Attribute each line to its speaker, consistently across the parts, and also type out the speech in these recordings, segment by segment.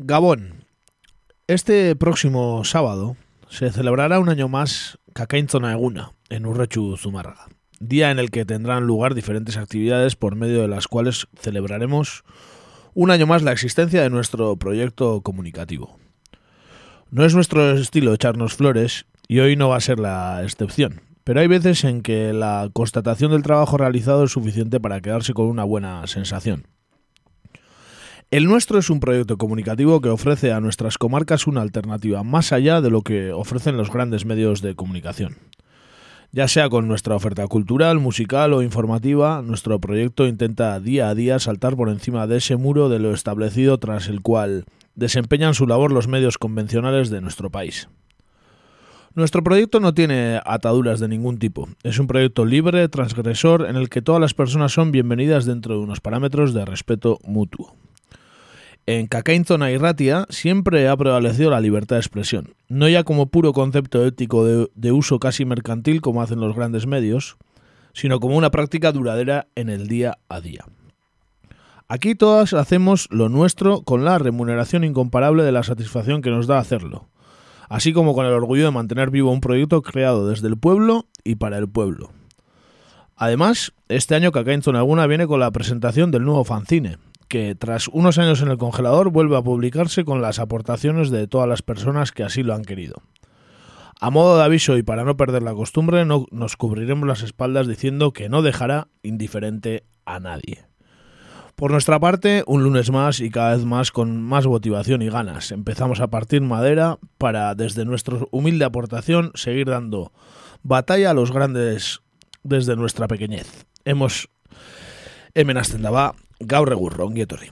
Speaker 1: Gabón. Este próximo sábado se celebrará un año más Cacainzona Eguna en Urrechu Zumárraga, día en el que tendrán lugar diferentes actividades por medio de las cuales celebraremos un año más la existencia de nuestro proyecto comunicativo. No es nuestro estilo echarnos flores y hoy no va a ser la excepción, pero hay veces en que la constatación del trabajo realizado es suficiente para quedarse con una buena sensación. El nuestro es un proyecto comunicativo que ofrece a nuestras comarcas una alternativa más allá de lo que ofrecen los grandes medios de comunicación. Ya sea con nuestra oferta cultural, musical o informativa, nuestro proyecto intenta día a día saltar por encima de ese muro de lo establecido tras el cual desempeñan su labor los medios convencionales de nuestro país. Nuestro proyecto no tiene ataduras de ningún tipo. Es un proyecto libre, transgresor, en el que todas las personas son bienvenidas dentro de unos parámetros de respeto mutuo. En Cacainzona y Ratia siempre ha prevalecido la libertad de expresión, no ya como puro concepto ético de, de, uso casi mercantil como hacen los grandes medios, sino como una práctica duradera en el día a día. Aquí todas hacemos lo nuestro con la remuneración incomparable de la satisfacción que nos da hacerlo, así como con el orgullo de mantener vivo un proyecto creado desde el pueblo y para el pueblo. Además, este año Cacainzona Alguna viene con la presentación del nuevo fanzine, que tras unos años en el congelador vuelve a publicarse con las aportaciones de todas las personas que así lo han querido. A modo de aviso y para no perder la costumbre, no, nos cubriremos las espaldas diciendo que no dejará indiferente a nadie. Por nuestra parte, un lunes más y cada vez más con más motivación y ganas. Empezamos a partir madera para, desde nuestra humilde aportación, seguir dando batalla a los grandes desde nuestra pequeñez. Hemos gaur egur, ongi etorri.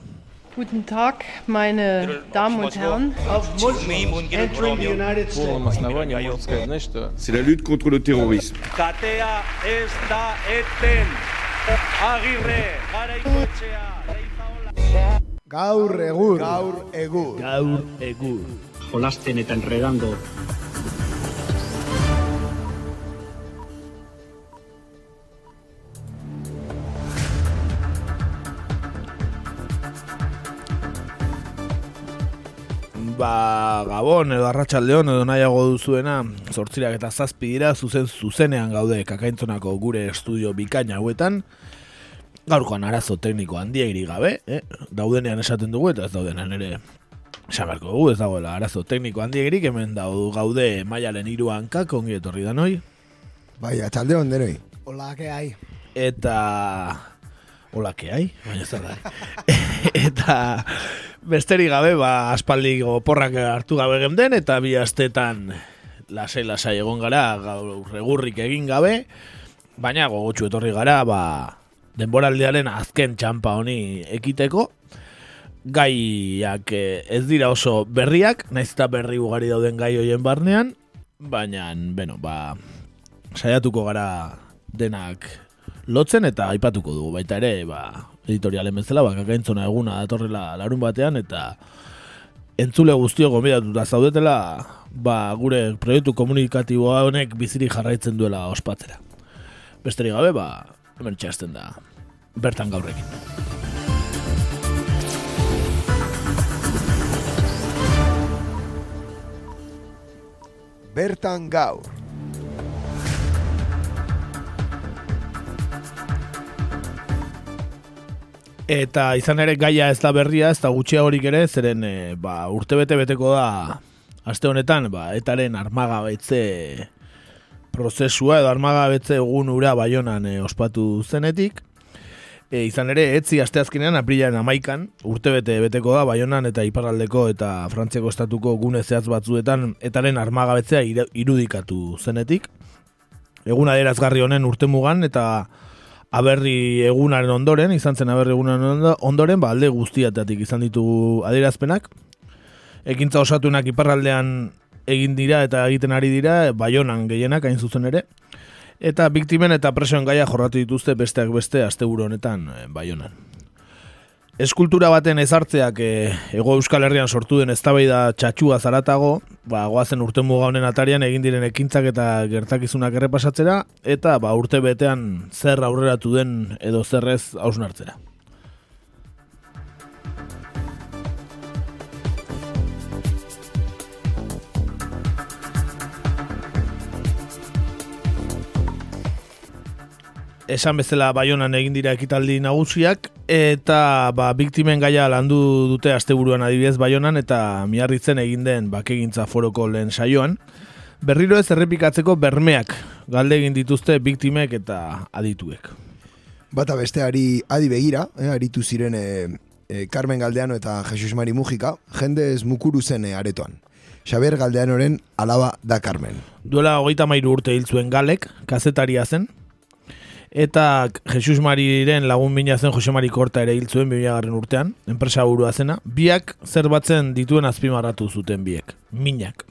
Speaker 2: Guten Tag, meine Damen und Herren.
Speaker 3: C'est la lutte contre le terrorisme.
Speaker 4: Katea ez da eten. Agirre, leizaola.
Speaker 5: Gaur egur. Gaur egur.
Speaker 1: Gaur egur.
Speaker 6: Jolasten eta enredando
Speaker 1: ba, Gabon edo Arratsaldeon edo nahiago duzuena zortzirak eta zazpi dira zuzen zuzenean gaude kakaintzonako gure estudio bikaina hauetan gaurkoan arazo tekniko handiegiri gabe eh? daudenean esaten dugu eta ez daudenean ere Samarko dugu ez dagoela arazo tekniko handiegirik hemen daudu gaude maialen hiruan ongi etorri da noi
Speaker 5: Bai, atxaldeon denoi.
Speaker 7: Hola, que hay?
Speaker 1: eta hola que hay baina zer da eta besterik gabe ba aspaldi porrak hartu gabe genden eta bi astetan lasai lasai egon gara gaur egurrik egin gabe. Baina gogotsu etorri gara ba denboraldiaren azken txampa honi ekiteko. Gaiak eh, ez dira oso berriak, naiz eta berri ugari dauden gai hoien barnean, baina, beno, ba, saiatuko gara denak lotzen eta aipatuko dugu baita ere, ba, editorialen bezala, ba, kakaintzona eguna datorrela larun batean, eta entzule guztio gomidatuta zaudetela, ba, gure proiektu komunikatiboa honek bizirik jarraitzen duela ospatzera. Besterik gabe, ba, hemen txasten da, bertan gaurrekin.
Speaker 5: Bertan gaur.
Speaker 1: Eta izan ere gaia ez da berria, ez da gutxia horik ere, zeren e, ba, urte bete beteko da aste honetan, ba, etaren armagabetze prozesua edo armagabetze egun ura baionan e, ospatu zenetik. E, izan ere, etzi asteazkenean aprilaren amaikan, urte bete beteko da baionan eta iparraldeko eta frantziako estatuko gune zehatz batzuetan etaren armagabetzea irudikatu zenetik. Egun adierazgarri honen urte mugan eta aberri egunaren ondoren, izan zen aberri egunaren ondoren, ba, alde guztiatatik izan ditugu adierazpenak. Ekintza osatunak iparraldean egin dira eta egiten ari dira, baionan gehienak hain zuzen ere. Eta biktimen eta presoen gaia jorratu dituzte besteak beste asteburu honetan e, baionan. Eskultura baten ezartzeak e, ego euskal herrian sortu den eztabaida txatxua zaratago, ba, goazen urte muga honen atarian egin diren ekintzak eta gertakizunak errepasatzera, eta ba, urte betean zer aurreratu den edo zerrez hausnartzera. Esan bezala baionan egin dira ekitaldi nagusiak, eta ba, biktimen gaia landu dute asteburuan adibidez baionan, eta miarritzen egin den bakegintza foroko lehen saioan. Berriro ez errepikatzeko bermeak galde egin dituzte biktimek eta adituek.
Speaker 5: Bata besteari adi begira, eh, aritu ziren eh, eh, Carmen Galdeano eta Jesus Mari Mujika, jende ez mukuru zen eh, aretoan. Xaber Galdeanoren alaba da Carmen.
Speaker 1: Duela hogeita mairu urte hil zuen galek, kazetaria zen, eta Jesus Mariren lagun mina zen Jose Mari Korta ere hil zuen 2000 urtean, enpresa burua zena, biak zer batzen dituen azpimarratu zuten biek, minak.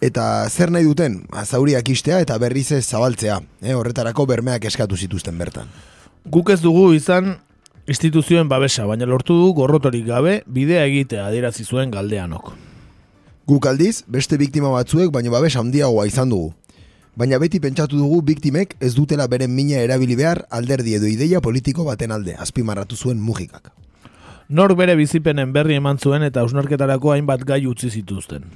Speaker 5: Eta zer nahi duten, zauriak istea eta berriz ez zabaltzea, eh, horretarako bermeak eskatu zituzten bertan.
Speaker 1: Guk ez dugu izan instituzioen babesa, baina lortu du gorrotorik gabe bidea egitea adierazi zuen galdeanok.
Speaker 5: Guk aldiz, beste biktima batzuek baino babes handiagoa izan dugu. Baina beti pentsatu dugu biktimek ez dutela beren mina erabili behar alderdi edo ideia politiko baten alde, azpimarratu zuen mugikak.
Speaker 1: Nor bere bizipenen berri eman zuen eta ausnarketarako hainbat gai utzi zituzten.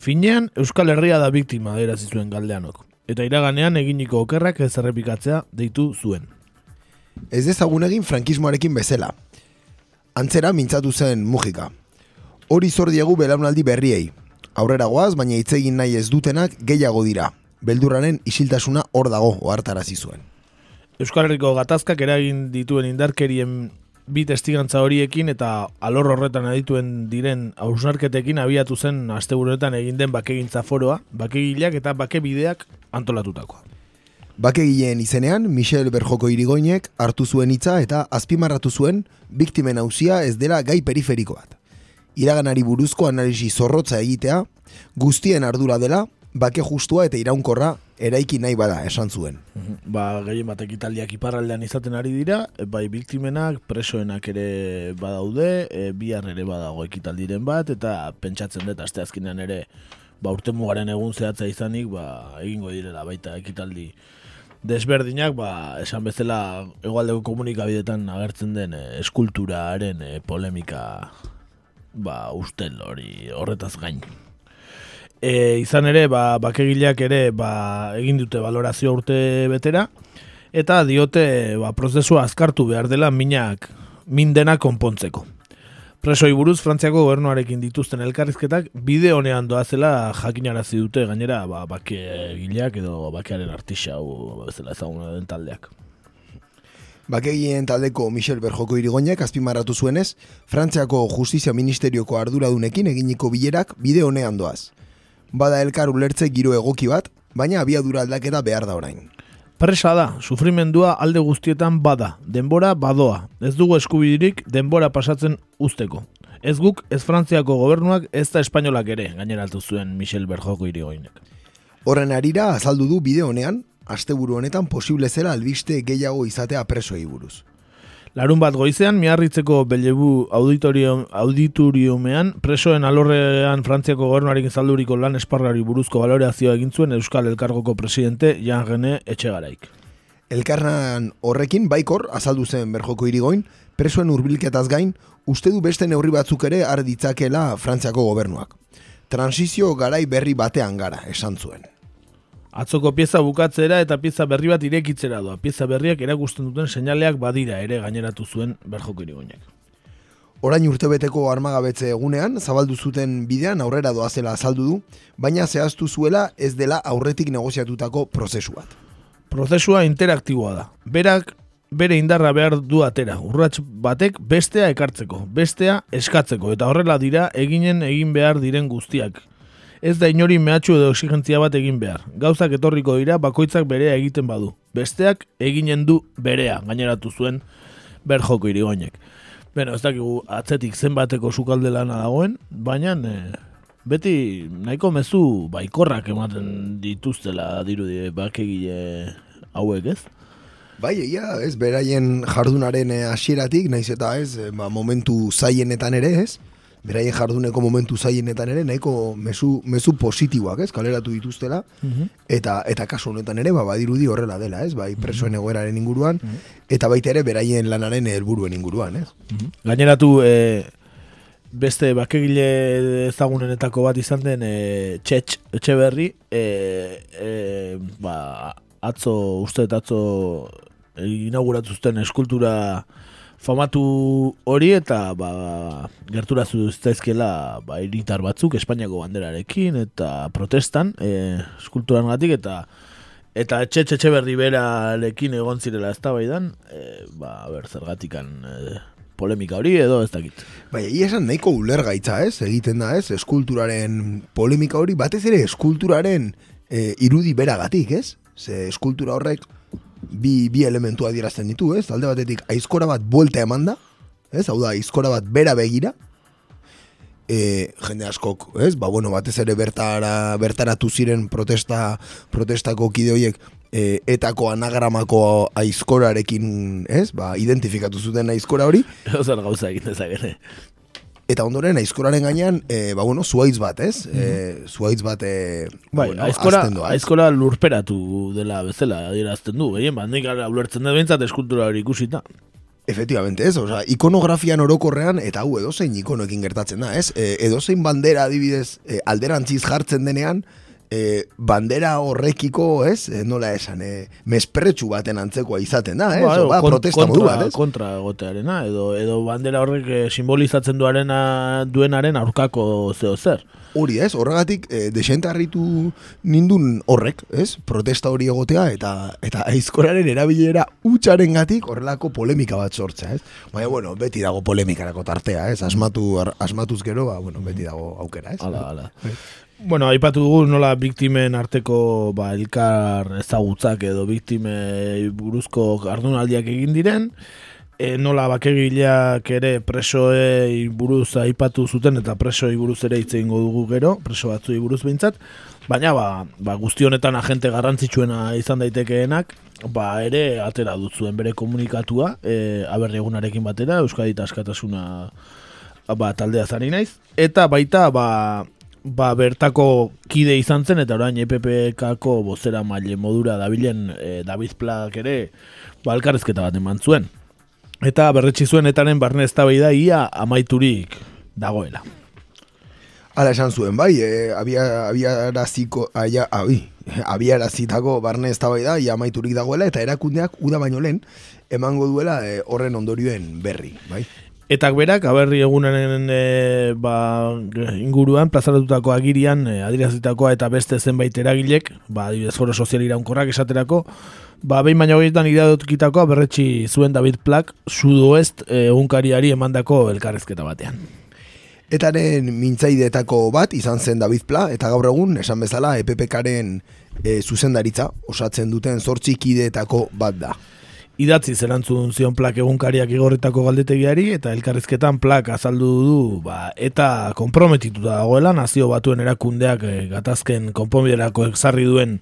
Speaker 1: Finean, Euskal Herria da biktima adierazi zuen galdeanok. Eta iraganean eginiko okerrak ez errepikatzea deitu zuen.
Speaker 5: Ez dezagun egin frankismoarekin bezala. Antzera mintzatu zen mugika. Hori zor diegu belaunaldi berriei. Aurrera goaz, baina hitz egin nahi ez dutenak gehiago dira. Beldurraren isiltasuna hor dago ohartarazi zuen.
Speaker 1: Euskal Herriko gatazkak eragin dituen indarkerien bi testigantza horiekin eta alor horretan adituen diren hausnarketekin abiatu zen asteburuetan egin den bakegintza foroa, bakegileak eta bakebideak antolatutakoa.
Speaker 5: Bakegileen izenean, Michel Berjoko irigoinek hartu zuen hitza eta azpimarratu zuen biktimen hauzia ez dela gai periferiko bat. Iraganari buruzko analisi zorrotza egitea, guztien ardura dela, bake justua eta iraunkorra eraiki nahi bada esan zuen.
Speaker 1: Ba, gehien bat ekitaldiak iparraldean izaten ari dira, e, bai biktimenak, presoenak ere badaude, e, bihar ere badago ekitaldiren bat, eta pentsatzen dut asteazkenean ere, ba, urte mugaren egun zehatza izanik, ba, egingo direla baita ekitaldi desberdinak, ba, esan bezala egualdeko komunikabidetan agertzen den e, eskulturaren e, polemika ba, ustel hori horretaz gain. E, izan ere, ba, bakegileak ere ba, egin dute valorazio urte betera, eta diote ba, prozesua azkartu behar dela minak mindena konpontzeko. Presoi buruz Frantziako gobernuarekin dituzten elkarrizketak bide honean doazela jakinarazi dute gainera ba, bakegileak edo bakearen artisa hau bezala ezaguna den taldeak.
Speaker 5: Bakegien taldeko Michel Berjoko irigoinak azpimarratu zuenez, Frantziako Justizia Ministerioko arduradunekin eginiko bilerak bide honean doaz. Bada elkar ulertze giro egoki bat, baina abiadura aldaketa behar da orain.
Speaker 1: Presa da, sufrimendua alde guztietan bada, denbora badoa. Ez dugu eskubidirik denbora pasatzen usteko. Ez guk, ez Frantziako gobernuak, ez da espainolak ere, gaineratu zuen Michel Berjoko irigoinek.
Speaker 5: Horren arira azaldu du bide honean, asteburu honetan posible zela albiste gehiago izatea presoei buruz.
Speaker 1: Larun bat goizean, miarritzeko Belebu auditorium, auditoriumean, presoen alorrean Frantziako gobernuarekin zalduriko lan esparrari buruzko baloreazioa egin zuen Euskal Elkargoko presidente Jan Gene Etxegaraik.
Speaker 5: Elkarnan horrekin baikor azaldu zen berjoko irigoin, presoen hurbilketaz gain, uste du beste neurri batzuk ere har ditzakela Frantziako gobernuak. Transizio garai berri batean gara, esan zuen.
Speaker 1: Atzoko pieza bukatzera eta pieza berri bat irekitzera doa. Pieza berriak erakusten duten seinaleak badira ere gaineratu zuen berjoko irigoinek.
Speaker 5: Orain urtebeteko armagabetze egunean, zabaldu zuten bidean aurrera doazela azaldu du, baina zehaztu zuela ez dela aurretik negoziatutako prozesu bat.
Speaker 1: Prozesua interaktiboa da. Berak bere indarra behar du atera. Urrats batek bestea ekartzeko, bestea eskatzeko, eta horrela dira eginen egin behar diren guztiak. Ez da inori mehatxu edo exigentzia bat egin behar. Gauzak etorriko dira bakoitzak berea egiten badu. Besteak eginen du berea, gaineratu zuen berjoko irigoinek. Beno, ez dakigu atzetik zenbateko sukalde lana dagoen, baina eh, beti nahiko mezu baikorrak ematen dituztela dirudi bakegile hauek ez?
Speaker 5: Bai, egia, ez, beraien jardunaren eh, hasieratik, naiz eta ez, eh, ba, momentu zaienetan ere, ez, beraien jarduneko momentu zaienetan ere, nahiko mezu, mezu positiboak, ez, kaleratu dituztela, eta eta kasu honetan ere, ba, badirudi horrela dela, ez, bai, presoen egoeraren inguruan, eta baita ere, beraien lanaren helburuen inguruan, ez.
Speaker 1: Gaineratu e, beste bakegile ezagunenetako bat izan den e, txetx etxe berri e, e, ba, atzo, uste atzo inauguratu zuten eskultura famatu hori eta ba, gerturazu zitzaizkiela ba, iritar batzuk Espainiako banderarekin eta protestan e, eskulturan gatik eta eta etxe etxe berri berarekin egon zirela ez baidan, e, ba, ber, zergatikan e, polemika hori edo ez dakit.
Speaker 5: Bai, egia esan nahiko ulergaitza, ez? Egiten da, ez? Eskulturaren polemika hori, batez ere eskulturaren e, irudi beragatik, ez? Ze eskultura horrek bi, bi elementu adierazten ditu, ez? Alde batetik, aizkora bat buelta eman da, ez? Hau da, aizkora bat bera begira, e, jende askok, ez? Ba, bueno, batez ere bertara, bertaratu ziren protesta, protestako kide horiek e, etako anagramako aizkorarekin, ez? Ba, identifikatu zuten aizkora hori.
Speaker 1: Zer gauza egin dezakene.
Speaker 5: Eta ondoren, aizkoraren gainean, e, ba, bueno, zuaitz bat, ez? Mm -hmm. e, zuaitz bat, e,
Speaker 1: bai,
Speaker 5: bueno,
Speaker 1: aizkora,
Speaker 5: azten doa,
Speaker 1: aizkora lurperatu dela bezala, adierazten du, gehien, ba, nik ulertzen dut behintzat eskultura hori ikusita.
Speaker 5: Efectivamente, ez? Osa, ikonografian orokorrean, eta hau edozein ikonoekin gertatzen da, ez? E, edozein bandera adibidez e, alderantziz jartzen denean, e, bandera horrekiko, ez? E, nola esan, e, mesperretxu baten antzekoa izaten da, ez?
Speaker 1: Ba,
Speaker 5: ba,
Speaker 1: kon-
Speaker 5: protesta modu
Speaker 1: kontra,
Speaker 5: bat, ez?
Speaker 1: kontra egotearena, edo, edo bandera horrek eh, simbolizatzen duarena, duenaren aurkako zeo zer.
Speaker 5: Hori ez, horregatik e, desente harritu nindun horrek, ez? Protesta hori egotea eta eta aizkoraren erabilera utxaren gatik horrelako polemika bat sortzea, ez? Baina, bueno, beti dago polemikarako tartea, ez? Asmatu, asmatuz gero, ba, bueno, beti dago aukera, ez?
Speaker 1: Hala, hala. Bueno, aipatu dugu nola biktimen arteko ba, elkar ezagutzak edo biktime buruzko ardunaldiak egin diren, e, nola bakegileak ere presoei buruz aipatu zuten eta presoei buruz ere hitz egingo dugu gero, preso batzuei buruz behintzat, baina ba, ba, guzti honetan agente garrantzitsuena izan daitekeenak, ba ere atera dut zuen bere komunikatua, e, aberri egunarekin batera, Euskadi askatasuna ba, taldea zari naiz, eta baita ba, ba, bertako kide izan zen, eta orain EPPKko bozera maile modura dabilen e, David Plak ere ba, elkarrezketa bat eman zuen. Eta berretsi zuen etaren barne eztabaida ia amaiturik dagoela.
Speaker 5: Hala esan zuen, bai, e, abia, abiaraziko, aia, abi, abiarazitako barne eztabaida ia amaiturik dagoela, eta erakundeak uda baino lehen emango duela e, horren ondorioen berri, bai?
Speaker 1: Eta berak, aberri egunaren e, ba, inguruan, plazaratutako agirian, e, adirazitakoa eta beste zenbait eragilek, ba, adibidez foro sozial iraunkorrak esaterako, ba, behin baino gehietan iradotukitakoa berretsi zuen David Plak, sudoest e, egunkariari emandako elkarrezketa batean.
Speaker 5: Etaren mintzaidetako bat izan zen David Pla, eta gaur egun, esan bezala, EPPKaren e, zuzendaritza osatzen duten zortzi kideetako bat da.
Speaker 1: Idatzi zerantzun zion plak egunkariak igorritako galdetegiari eta elkarrizketan plak azaldu du ba, eta komprometituta dagoela nazio batuen erakundeak eh, gatazken konponbiderako ezarri duen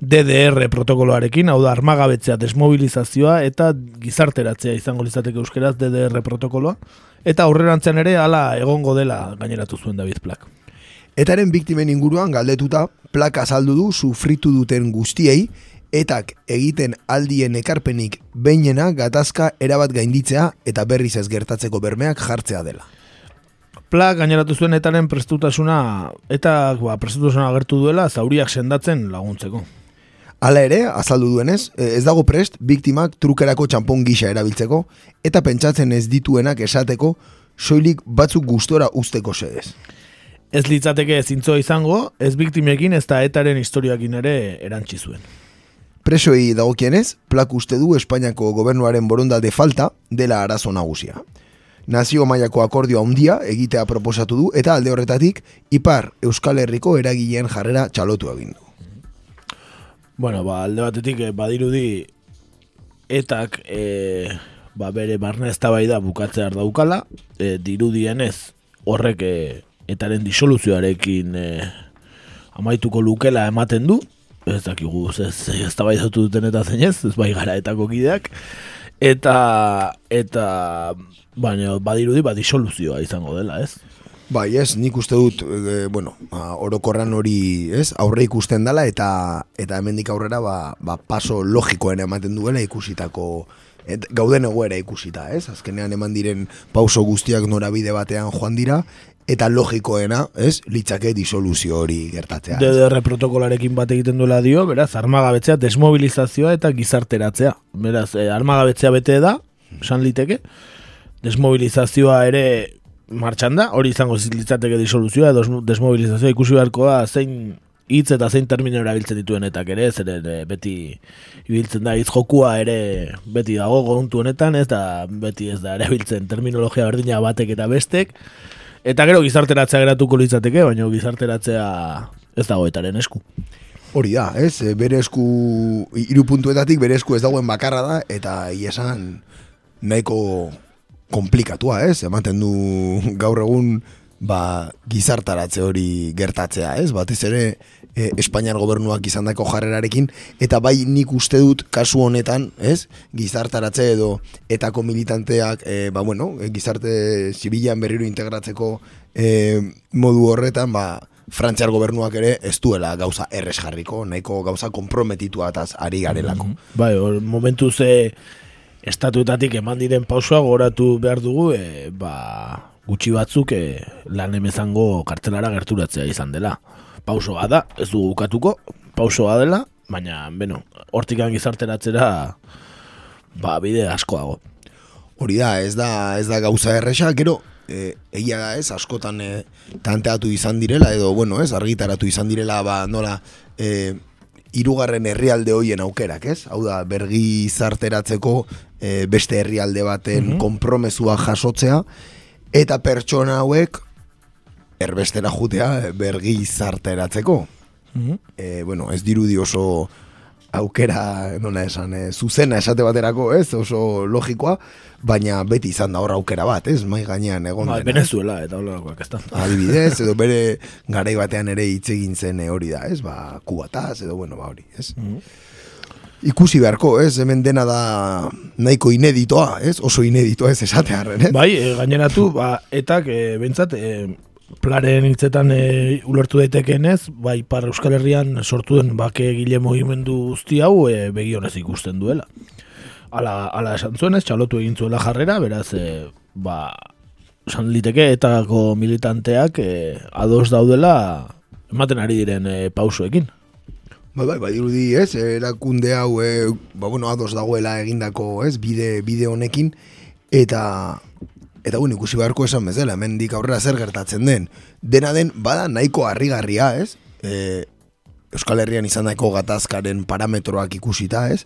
Speaker 1: DDR protokoloarekin, hau da armagabetzea desmobilizazioa eta gizarteratzea izango lizateke euskeraz DDR protokoloa eta aurrerantzean ere hala egongo dela gaineratu zuen David Plak.
Speaker 5: Etaren biktimen inguruan galdetuta, Plak azaldu du sufritu duten guztiei, etak egiten aldien ekarpenik behinena gatazka erabat gainditzea eta berriz ez gertatzeko bermeak jartzea dela.
Speaker 1: Plak gaineratu zuen etaren prestutasuna eta ba, prestutasuna agertu duela zauriak sendatzen laguntzeko.
Speaker 5: Hala ere, azaldu duenez, e, ez dago prest biktimak trukerako txampon gisa erabiltzeko eta pentsatzen ez dituenak esateko soilik batzuk gustora usteko sedez.
Speaker 1: Ez litzateke zintzoa izango, ez biktimekin ez da etaren historiakin ere erantzi zuen.
Speaker 5: Presoei dagokienez, plak uste du Espainiako gobernuaren borondate falta dela arazo nagusia. Nazio mailako akordio handia egitea proposatu du eta alde horretatik Ipar Euskal Herriko eragileen jarrera txalotu egin du.
Speaker 1: Bueno, ba, alde batetik eh, badirudi etak e, ba, bere barne eztabaida bukatzea daukala, e, dirudienez horrek e, etaren disoluzioarekin e, amaituko lukela ematen du, ez dakigu ez eztabaidatu duten eta zeinez, ez bai gara etako kideak, eta eta baina badirudi ba disoluzioa izango dela, ez?
Speaker 5: Bai, ez, nik uste dut, e, bueno, ba, orokorran hori, ez, aurre ikusten dela eta eta hemendik aurrera ba, ba paso logikoen ematen duela ikusitako et, gauden egoera ikusita, ez? Azkenean eman diren pauso guztiak norabide batean joan dira eta logikoena, ez, litzake disoluzio hori gertatzea.
Speaker 1: DDR protokolarekin bat egiten duela dio, beraz, armagabetzea, desmobilizazioa eta gizarteratzea. Beraz, eh, armagabetzea bete da, esan liteke, desmobilizazioa ere martxan da, hori izango litzateke disoluzioa, desmobilizazioa ikusi beharko da, zein hitz eta zein termino erabiltzen dituen etak ere, zeren beti ibiltzen da hitz jokua ere beti dago gontu honetan, ez da beti ez da erabiltzen terminologia berdina batek eta bestek, eta gero gizarteratzea geratuko litzateke, baina gizarteratzea ez dago etaren esku.
Speaker 5: Hori da, ez, e, bere esku, hiru puntuetatik bere esku ez dagoen bakarra da, eta iesan nahiko komplikatua, ez, ematen du gaur egun ba, gizartaratze hori gertatzea, ez, batez ere e, Espainiar gobernuak izandako jarrerarekin, eta bai nik uste dut kasu honetan, ez, gizartaratze edo etako militanteak, e, ba, bueno, gizarte zibilan berriro integratzeko e, modu horretan, ba, Frantziar gobernuak ere ez duela gauza errez jarriko, nahiko gauza komprometitua ataz ari garelako.
Speaker 1: Bai, hor, momentu ze estatuetatik eman diren pausua goratu behar dugu, e, ba, gutxi batzuk e, lan emezango kartelara gerturatzea izan dela. Pausoa da, ez dugu bukatuko, pausoa dela, baina, beno, hortikan gizarteratzera, ba, bide asko dago.
Speaker 5: Hori da, ez da, ez da gauza erresa, gero, e, egia da ez, askotan e, tanteatu izan direla, edo, bueno, ez, argitaratu izan direla, ba, nola, e, irugarren herrialde hoien aukerak, ez? Hau da, bergi zarteratzeko e, beste herrialde baten
Speaker 1: Mhm.
Speaker 5: konpromesua jasotzea, eta pertsona hauek erbestera jutea bergi zarteratzeko. E, bueno, ez dirudi oso aukera, nola esan, e, zuzena esate baterako, ez, oso logikoa, baina beti izan da hor aukera bat, ez, mai gainean egon
Speaker 1: Ba,
Speaker 5: dena.
Speaker 1: Venezuela eta holakoak ez da.
Speaker 5: Adibidez, edo bere garai batean ere hitz egin zen e, hori da, ez, ba, kubataz, edo bueno, ba hori, ez. Ikusi beharko, ez, hemen dena da nahiko ineditoa, ez, oso ineditoa ez esatearren, ez.
Speaker 1: Bai, e, gaineratu, ba, etak, e, bentsat, e, plaren hitzetan e, ulertu daitekeenez, bai, par Euskal Herrian sortu den bake egile mugimendu guzti hau e, begionez ikusten duela. Ala, ala esan zuen ez, txalotu egin zuela jarrera, beraz, e, ba, esan liteke etako militanteak e, ados daudela ematen ari diren e, pausoekin.
Speaker 5: Bai, bai, bai, dirudi, ez, erakunde hau, e, ba, bueno, ados dagoela egindako, ez, bide, bide honekin, eta, eta, bueno, ikusi beharko esan bezala, hemendik aurrera zer gertatzen den. Dena den, bada nahiko harrigarria, ez, e, Euskal Herrian izan daiko gatazkaren parametroak ikusita, ez,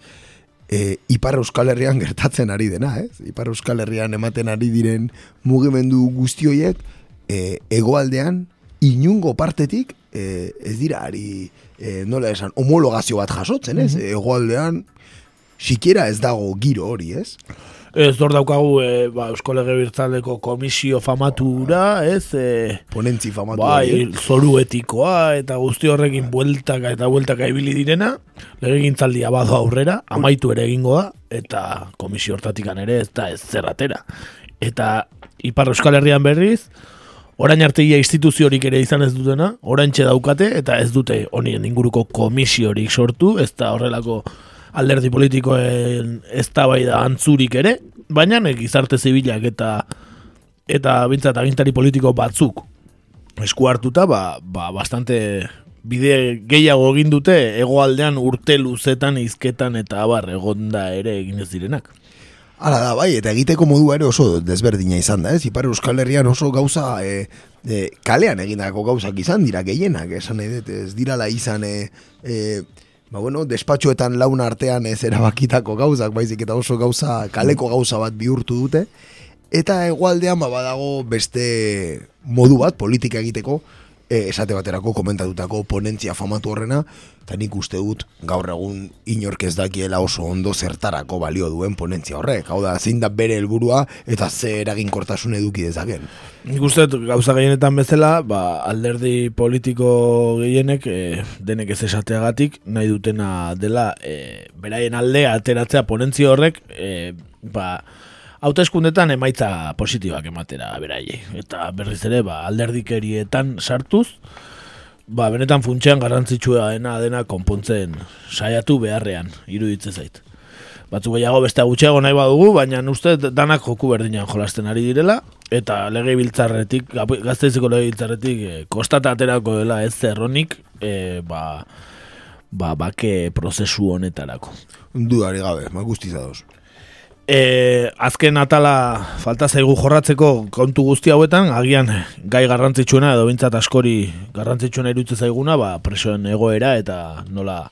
Speaker 5: e, Ipar Euskal Herrian gertatzen ari dena, ez? Ipar Euskal Herrian ematen ari diren mugimendu guztioiek e, egoaldean inungo partetik e, ez dira ari e, nola esan homologazio bat jasotzen, ez? Egoaldean sikiera ez dago giro hori, ez?
Speaker 1: Ez hor daukagu e, ba, Eusko Legebiltzaldeko komisio famatura, ez, e,
Speaker 5: Ponentzi famatu
Speaker 1: bai,
Speaker 5: ez?
Speaker 1: zoru etikoa eta guzti horrekin bueltaka eta bueltaka ibili direna, legegintzaldia bado aurrera, amaitu ere egingo da, eta komisio hortatikan ere ez da ez zerratera. Eta Ipar Euskal Herrian berriz, orain arte ia instituziorik ere izan ez dutena, orain daukate, eta ez dute honien inguruko komisiorik sortu, ez da horrelako alderdi politikoen eztabaida antzurik ere, baina gizarte zibilak eta eta bintzat agintari politiko batzuk esku hartuta, ba, ba, bastante bide gehiago egin dute hegoaldean urte luzetan izketan eta abar egonda ere egin ez direnak.
Speaker 5: Hala da, bai, eta egiteko modua ere oso desberdina izan da, ez? Ipar Euskal Herrian oso gauza e, e, kalean egindako gauzak izan dira gehienak, esan dut, ez dirala izan e, e, ba bueno, despatxoetan laun artean ez erabakitako gauzak, baizik eta oso gauza, kaleko gauza bat bihurtu dute, eta hegoaldean ba badago beste modu bat politika egiteko, e, esate baterako komentatutako ponentzia famatu horrena, eta nik uste dut gaur egun inork ez dakiela oso ondo zertarako balio duen ponentzia horrek. Hau da, zein da bere helburua eta ze eraginkortasun eduki dezaken.
Speaker 1: Nik uste dut gauza gehienetan bezala, ba, alderdi politiko gehienek e, denek ez esateagatik nahi dutena dela e, beraien aldea ateratzea ponentzio horrek e, ba, hauteskundetan emaitza positiboak ematera beraiei. Eta berriz ere ba, alderdikerietan sartuz, ba, benetan funtsean garrantzitsua dena dena konpontzen saiatu beharrean, iruditze zait. Batzu gehiago beste gutxiago nahi badugu, baina uste danak joku berdinan jolasten ari direla, eta lege biltzarretik, gazteizeko lege biltzarretik, e, kostata aterako dela ez zerronik, e, ba, ba, bake prozesu honetarako.
Speaker 5: Dudari gabe, ma guztiz ados.
Speaker 1: E, azken atala falta zaigu jorratzeko kontu guzti hauetan, agian gai garrantzitsuena edo bintzat askori garrantzitsuena irutze zaiguna, ba, presoen egoera eta nola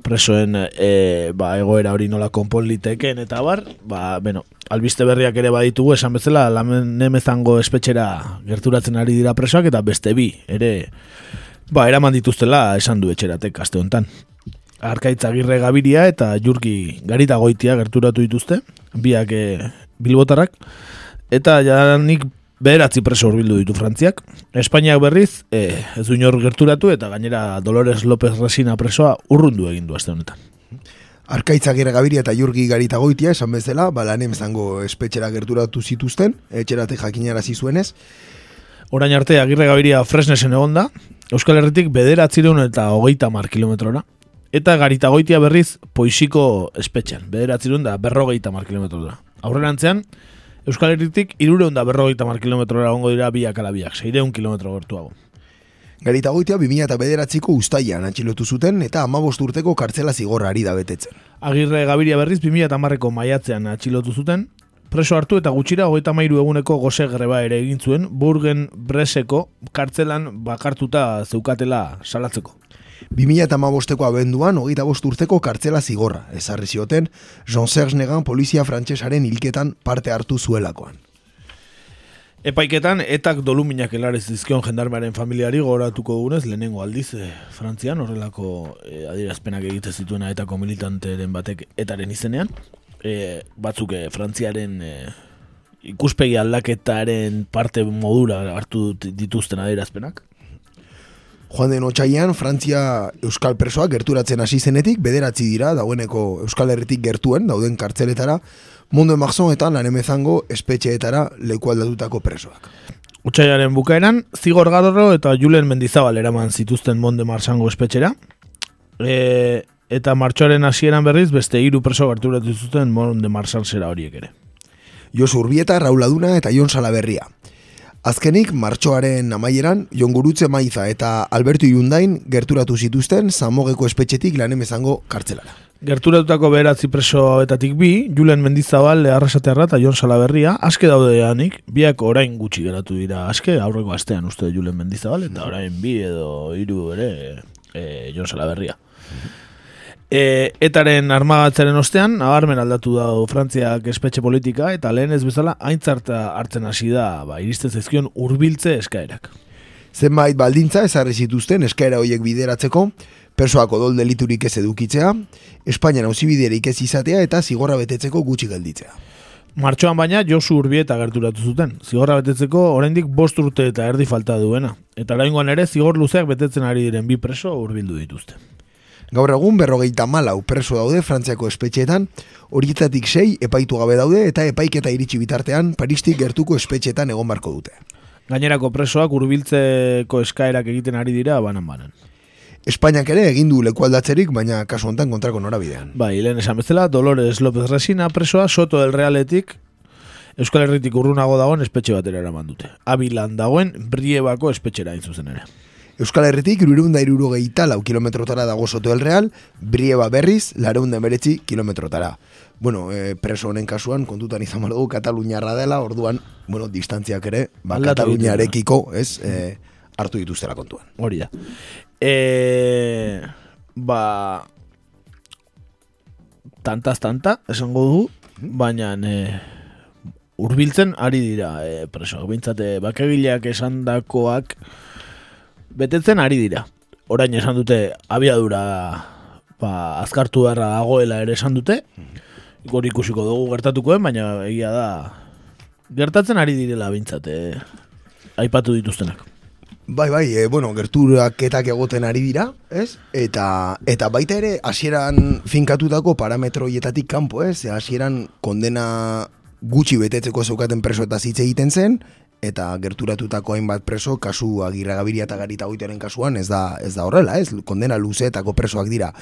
Speaker 1: presoen e, ba, egoera hori nola konpon liteken eta bar, ba, bueno, albiste berriak ere baditugu, esan bezala, lamenemezango espetxera gerturatzen ari dira presoak eta beste bi, ere, ba, eraman dituztela esan du etxeratek aste honetan. Arkaitza Agirre Gabiria eta Jurki Garita Goitia gerturatu dituzte, biak e, bilbotarrak, eta janik beratzi preso urbildu ditu Frantziak. Espainiak berriz, e, ez du inor gerturatu eta gainera Dolores López Resina presoa urrundu egin du aste honetan.
Speaker 5: Arkaitza Agirre Gabiria eta Jurki Garita Goitia, esan bezala, balanem zango espetxera gerturatu zituzten, etxerate jakinara zizuenez.
Speaker 1: Orain arte Agirre Gabiria Fresnesen egonda, Euskal Herritik bederatzireun eta hogeita mar kilometrora, Eta garita goitia berriz poisiko espetxean, bederatzerun da berrogeita mar kilometrora. Aurrerantzean, Euskal Herritik irureun da berrogeita mar kilometrora ongo dira biak alabiak, seireun kilometro gertuago.
Speaker 5: Garita goitia 2000 eta bederatziko ustaian atxilotu zuten eta amabost urteko kartzela zigorra ari da betetzen.
Speaker 1: Agirre Gabiria berriz 2000 eta marreko maiatzean atxilotu zuten, preso hartu eta gutxira hogeita mairu eguneko goze greba ere egin zuen, burgen breseko kartzelan bakartuta zeukatela salatzeko.
Speaker 5: 2008ko abenduan, hogeita bost urteko kartzela zigorra, ezarri zioten, Jean-Serge Negan polizia frantsesaren hilketan parte hartu zuelakoan.
Speaker 1: Epaiketan, etak doluminak elarez dizkion jendarmearen familiari goratuko dugunez, lehenengo aldiz, e, Frantzian, horrelako e, adierazpenak egite zituena etako militanteren batek etaren izenean. E, batzuk e, Frantziaren e, ikuspegi aldaketaren parte modura hartu dituzten adierazpenak.
Speaker 5: Joan den otxaian, Frantzia Euskal Presoa gerturatzen hasi zenetik, bederatzi dira, dagoeneko Euskal Herritik gertuen, dauden kartzeletara, mundu emarzon eta lanemezango espetxeetara leku aldatutako presoak.
Speaker 1: Utsaiaren bukaeran, Zigor Gadorro eta Julen Mendizabal eraman zituzten Monde Marsango espetxera. E, eta martxoaren hasieran berriz, beste hiru preso gerturatu zuten Monde Marsan zera horiek ere.
Speaker 5: Josu Urbieta, Rauladuna eta Jon Salaberria. Azkenik, martxoaren amaieran, Jon Gurutze Maiza eta Alberto Iundain gerturatu zituzten Zamogeko espetxetik lanem ezango kartzelara.
Speaker 1: Gerturatutako beheratzi preso etatik bi, Julen Mendizabal, Leharrasatearra eta Jon Salaberria, aske daude eanik, biak orain gutxi geratu dira, aske aurreko astean uste Julen Mendizabal, eta orain bi edo hiru ere e, Jon Salaberria. E, etaren armagatzaren ostean, nabarmen aldatu da Frantziak espetxe politika, eta lehen ez bezala, aintzarta hartzen hasi da, ba, iristen zezkion urbiltze eskaerak.
Speaker 5: Zenbait baldintza ezarri zituzten eskaera horiek bideratzeko, persoako dol deliturik ez edukitzea, Espainian hausibiderik ez izatea eta zigorra betetzeko gutxi gelditzea.
Speaker 1: Martxoan baina Josu Urbieta gerturatu zuten. Zigorra betetzeko oraindik bost urte eta erdi falta duena. Eta oraingoan ere zigor luzeak betetzen ari diren bi preso hurbildu dituzte.
Speaker 5: Gaur egun berrogeita malau preso daude Frantziako espetxeetan, horietatik sei epaitu gabe daude eta epaiketa iritsi bitartean Paristik gertuko espetxeetan egon barko dute.
Speaker 1: Gainerako presoak hurbiltzeko eskaerak egiten ari dira banan-banan.
Speaker 5: Espainiak ere egin du lekualdatzerik, baina kasu honetan kontrako norabidean.
Speaker 1: Bai, lehen esan bezala, Dolores López Resina presoa Soto del Realetik Euskal Herritik urrunago dagoen espetxe batera eraman dute. Abilan dagoen Briebako espetxera hain zuzen ere.
Speaker 5: Euskal Herritik irurunda irurogeita lau kilometrotara dago soto el real, brieba berriz, lareunda emeretzi kilometrotara. Bueno, e, preso honen kasuan, kontutan izan dugu Kataluniarra dela, orduan, bueno, distantziak ere, ba, Kataluniarekiko, ez, e, hartu dituztela kontuan.
Speaker 1: Hori da. E, ba, tantaz tanta, esango dugu, baina e, urbiltzen ari dira e, preso. Bintzate, bakegileak esandakoak, betetzen ari dira. Orain esan dute abiadura ba, azkartu beharra dagoela ere esan dute. Gor ikusiko dugu gertatukoen, baina egia da gertatzen ari direla bintzate aipatu dituztenak.
Speaker 5: Bai, bai, e, bueno, gerturaketak egoten ari dira, ez? Eta, eta baita ere, hasieran finkatutako parametroietatik kanpo, ez? Hasieran kondena gutxi betetzeko zeukaten preso eta zitze egiten zen, eta gerturatutako hainbat preso kasu agirra gabiria eta garita goitearen kasuan ez da ez da horrela, ez? Kondena luzeetako presoak dira.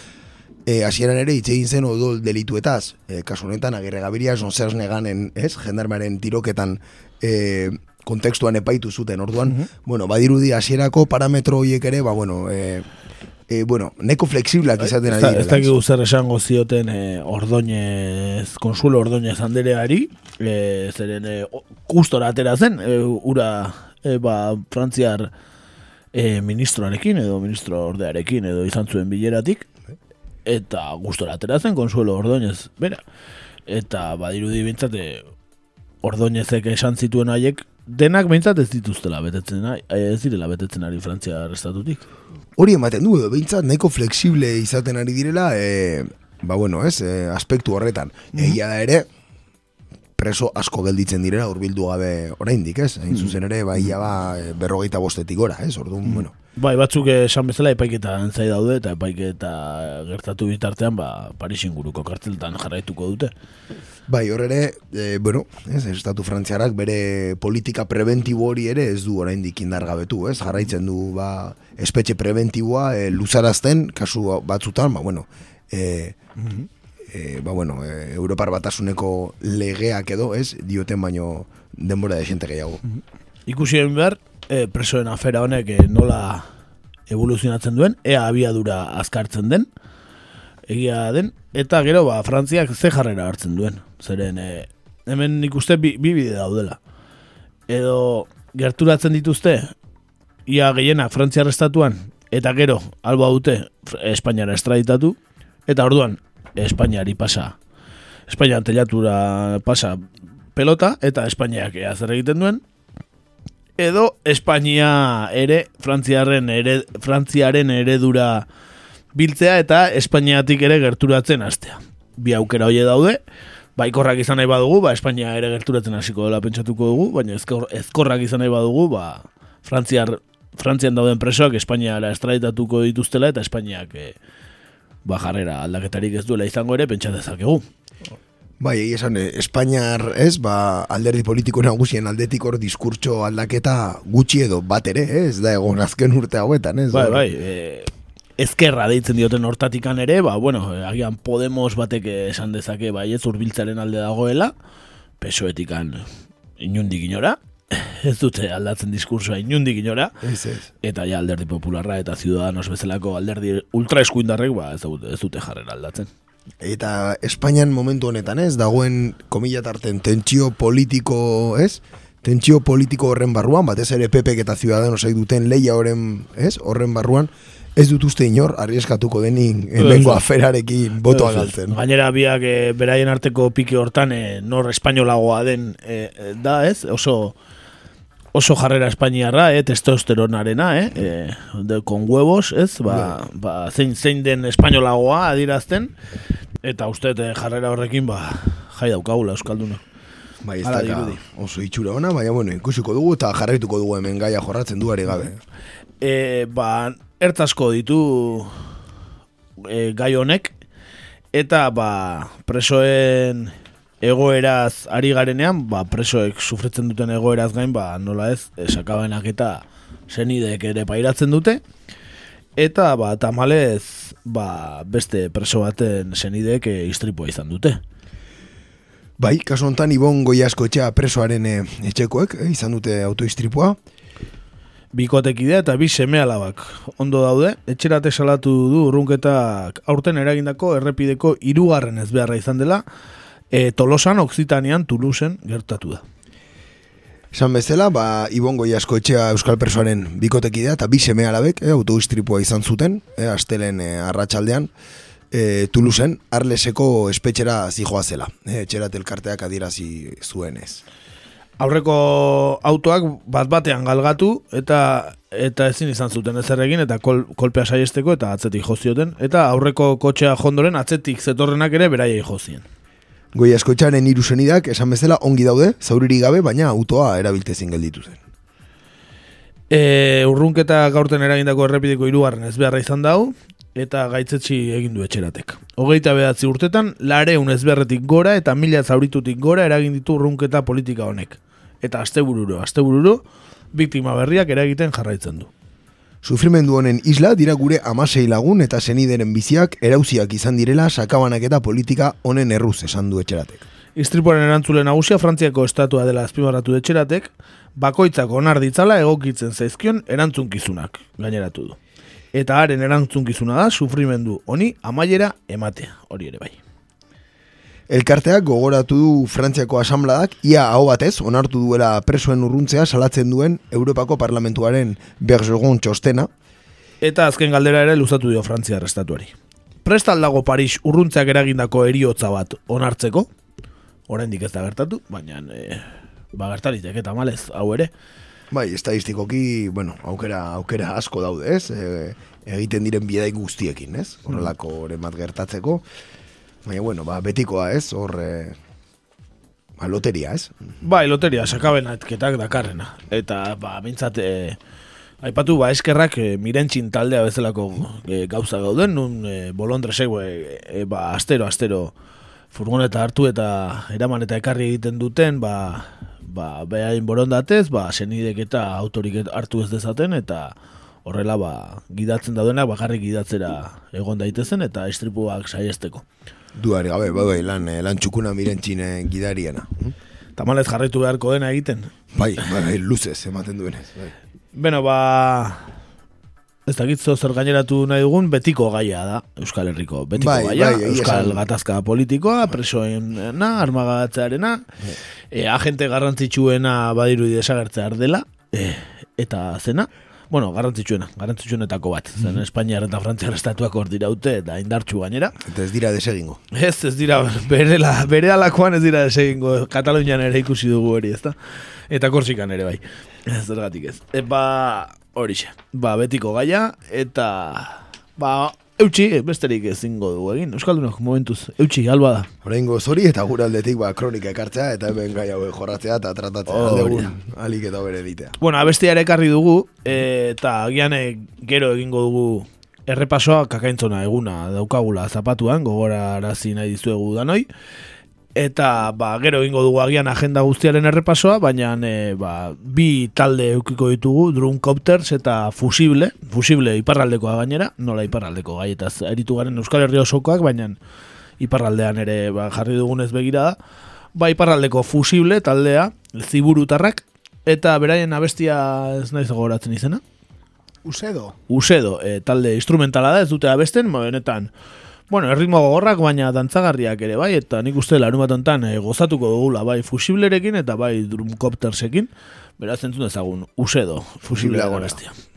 Speaker 5: E, hasieran ere hitz egin zen odol delituetaz, e, kasu honetan agirre gabiria zonsers neganen, ez, jendarmaren tiroketan e, kontekstuan epaitu zuten orduan, bueno, badirudi hasierako parametro horiek ere, ba, bueno, e, e, bueno, neko flexiblak izaten ari
Speaker 1: Ez dakik zer esango zioten e, ordoñez, konsuelo ordoñez andereari, e, zeren e, gustora atera zen, e, ura e, ba, frantziar e, ministroarekin edo ministro ordearekin edo izan zuen bileratik, eta gustora atera zen konsuelo ordoñez, bera. Eta badirudi bintzat, e, ordoñezek esan zituen haiek, denak behintzat ez dituztela betetzen, ez direla betetzen ari frantziar estatutik.
Speaker 5: Hori ematen du, behintzat nahiko flexible izaten ari direla, e, ba bueno, ez, e, aspektu horretan. Egia da ere, preso asko gelditzen direla hurbildu gabe oraindik, ez? Hain zuzen ere, bai, ja ba, e, berrogeita bostetik gora, ez? Orduan, bueno,
Speaker 1: Bai, batzuk esan bezala epaiketa antzai daude eta epaiketa gertatu bitartean ba, Paris inguruko karteltan jarraituko dute.
Speaker 5: Bai, hor ere, e, bueno, ez, estatu frantziarak bere politika preventibo hori ere ez du oraindik indargabetu, ez? Jarraitzen du, ba, espetxe preventiboa e, luzarazten, kasu batzutan, ba, bueno, e, e, ba, bueno, e, Europar batasuneko legeak edo, ez, dioten baino denbora de xente gehiago.
Speaker 1: Ikusi egin behar, e, presoen afera honek e, nola evoluzionatzen duen, ea abiadura azkartzen den, egia den, eta gero ba, Frantziak ze jarrera hartzen duen. Zeren, e, hemen nik uste bi, bi bide daudela. Edo gerturatzen dituzte, ia gehienak Frantziar estatuan, eta gero, alba dute Espainiara estraditatu, eta orduan, Espainiari pasa, Espainian telatura pasa pelota, eta Espainiak zer egiten duen, edo Espainia ere Frantziaren ere Frantziaren eredura biltzea eta Espainiatik ere gerturatzen hastea. Bi aukera hoe daude. Baikorrak izan nahi badugu, ba Espainia ere gerturatzen hasiko dela pentsatuko dugu, baina ezkor, ezkorrak izan nahi badugu, ba Frantziar Frantzian dauden presoak Espainiara estraditatuko dituztela eta Espainiak e, ba jarrera aldaketarik ez duela izango ere pentsa dezakegu.
Speaker 5: Bai, esan, eh, Espainiar, ez, ba, alderdi politiko nagusien aldetik hor diskurtso aldaketa gutxi edo bat ere, ez, da egon azken urte hauetan, ez?
Speaker 1: Bai, bai, e, ezkerra deitzen dioten hortatikan ere, ba, bueno, agian Podemos batek esan dezake, bai, ez urbiltzaren alde dagoela, pesoetikan inundik inora, ez dute aldatzen diskursoa inundik inora,
Speaker 5: Ez, ez.
Speaker 1: eta ja alderdi popularra eta ciudadanos bezalako alderdi ultraeskuindarrek, ba, ez dute, ez dute jarrera aldatzen.
Speaker 5: Eta Espainian momentu honetan, ez, dagoen komila tarten tentsio politiko, ez? Tentsio politiko horren barruan, batez ere PP eta Ciudadanosek duten leia horren, ez? Horren barruan, ez dut uste inor, arrieskatuko denik hemengo
Speaker 1: Ez.
Speaker 5: aferarekin botoa galtzen.
Speaker 1: Gainera biak e, beraien arteko pike hortan e, nor espainolagoa den e, da, ez? Oso oso jarrera espainiarra, eh, testosteronarena, eh, eh, de, con huevos, ez, ba, ba, zein, zein den espainolagoa adirazten, eta uste eh, jarrera horrekin, ba, jai daukagula Euskalduna.
Speaker 5: Bai, ez daka oso itxura ona, baina bueno, ikusiko dugu eta jarraituko dugu hemen gaia jorratzen duari gabe.
Speaker 1: E, ba, ertasko ditu e, gai honek, eta ba, presoen egoeraz ari garenean, ba, presoek sufritzen duten egoeraz gain, ba, nola ez, e, sakabenak eta senideek ere pairatzen dute, eta ba, tamalez, ba, beste preso baten senideek e, istripua izan dute.
Speaker 5: Bai, kasu honetan Ibon Goiasko etxea presoaren eh, etxekoek eh, izan dute autoistripua.
Speaker 1: Bikotekidea eta bi seme alabak ondo daude, etxerate salatu du urrunketak aurten eragindako errepideko hirugarren ez beharra izan dela, e, Tolosan, Occitanean, Toulouseen gertatu da.
Speaker 5: Esan bezala, ba, Ibon Goiasko etxea euskal presoaren bikotekidea eta bi seme alabek eh, autoistripua izan zuten, eh, astelen eh, arratsaldean eh, Toulouseen Arleseko espetxera zijoa zela. Eh, etxerat elkarteak adierazi zuenez.
Speaker 1: Aurreko autoak bat batean galgatu eta eta ezin izan zuten ezer egin eta kol, kolpea saiesteko eta atzetik jozioten eta aurreko kotxea jondoren atzetik zetorrenak ere beraiei jozien.
Speaker 5: Goiasko etxearen hiru senidak esan bezala ongi daude, zauririk gabe, baina autoa erabiltezin gelditu zen.
Speaker 1: E, urrunketa gaurten eragindako errepideko hirugarren ez beharra izan dau, eta gaitzetsi egin du etxeratek. Hogeita behatzi urtetan, lareun ezberretik gora eta mila zauritutik gora eragin ditu urrunketa politika honek. Eta astebururo, astebururo, biktima berriak eragiten jarraitzen du.
Speaker 5: Sufrimendu honen isla dira gure amasei lagun eta senideren biziak erauziak izan direla sakabanak eta politika honen erruz esan du etxeratek.
Speaker 1: Istripuaren erantzule nagusia Frantziako estatua dela azpimarratu etxeratek, bakoitzak onar ditzala egokitzen zaizkion erantzunkizunak, gaineratu du. Eta haren erantzukizuna da sufrimendu honi amaiera ematea, hori ere bai.
Speaker 5: Elkarteak gogoratu du Frantziako asambladak ia hau batez onartu duela presoen urruntzea salatzen duen Europako Parlamentuaren Bergeron txostena.
Speaker 1: Eta azken galdera ere luzatu dio Frantzia estatuari. Prestal dago Paris urruntzeak eragindako eriotza bat onartzeko, oraindik ez da gertatu, baina e, ba gertaritek eta malez, hau ere.
Speaker 5: Bai, estadistikoki, bueno, aukera, aukera asko daude, ez? E, egiten diren bidaik guztiekin, ez? Horrelako oremat gertatzeko. Baina, bueno, ba, betikoa, ez? Hor, e, ba, loteria, ez?
Speaker 1: Bai, loteria, sakaben atketak dakarrena. Eta, ba, bintzat, e, aipatu, ba, eskerrak e, mirentxin taldea bezalako e, gauza gauden, nun e, bolondresek, e, e, ba, astero, astero, furgoneta hartu eta eraman eta ekarri egiten duten, ba, ba, behain borondatez, ba, senidek eta autorik hartu ez dezaten, eta horrela, ba, gidatzen daudenak, bakarrik gidatzera egon daitezen, eta estripuak saiesteko.
Speaker 5: Duari gabe, bai, bai, lan, eh, lan txukuna miren txine gidariena.
Speaker 1: Tamalez jarraitu beharko dena egiten.
Speaker 5: Bai, bai, bai, luzez ematen duenez. Bai.
Speaker 1: Beno, ba... Ez dakitzo zer gaineratu nahi dugun, betiko gaia da, Euskal Herriko. Betiko
Speaker 5: Bai,
Speaker 1: gaia,
Speaker 5: bai,
Speaker 1: Euskal
Speaker 5: esan.
Speaker 1: gatazka politikoa, presoena, armagatzearena, e, agente garrantzitsuena badiru desagertzear dela, e, eta zena, bueno, garrantzitsuena, garrantzitsuenetako bat, zen Espainiar eta Frantziar estatuak hor diraute, eta indartsu gainera.
Speaker 5: Eta ez dira desegingo.
Speaker 1: Ez, ez dira, bere, la, bere alakoan ez dira esegingo, Katalunian ere ikusi dugu hori, ezta? Eta Korsikan ere bai. Ez zergatik ez. E, ba, horixe. Ba, betiko gaia, eta... Ba, eutxi, besterik ezingo dugu egin. Euskaldunok, momentuz, eutxi, alba da.
Speaker 5: Horrengo zori eta gure aldetik ba, kronika ekartzea eta hemen gai hauek jorratzea eta tratatzea
Speaker 1: Hori
Speaker 5: aldegun alik eta bere ditea.
Speaker 1: Bueno, abestia ere ekarri dugu, eta agian e, gero egingo dugu errepasoa kakaintzona eguna daukagula zapatuan, gogorarazi nahi dizuegu danoi. Eta ba, gero egingo dugu agian agenda guztiaren errepasoa, baina e, ba, bi talde eukiko ditugu, Drumcopters eta Fusible, Fusible iparraldekoa gainera, nola iparraldeko gaietaz eritu garen Euskal Herri osokoak, baina iparraldean ere ba, jarri dugunez begira da. Ba, iparraldeko Fusible taldea, ziburutarrak, eta beraien abestia ez naiz gogoratzen izena.
Speaker 3: Usedo.
Speaker 1: Usedo, e, talde instrumentala da, ez dute abesten, ba, benetan, bueno, erritmo gogorrak, baina dantzagarriak ere bai, eta nik uste larun bat ontan e, gozatuko dugula, bai fusiblerekin eta bai drumcoptersekin, beraz entzun dezagun, Usedo, fusible
Speaker 5: Fusiblea.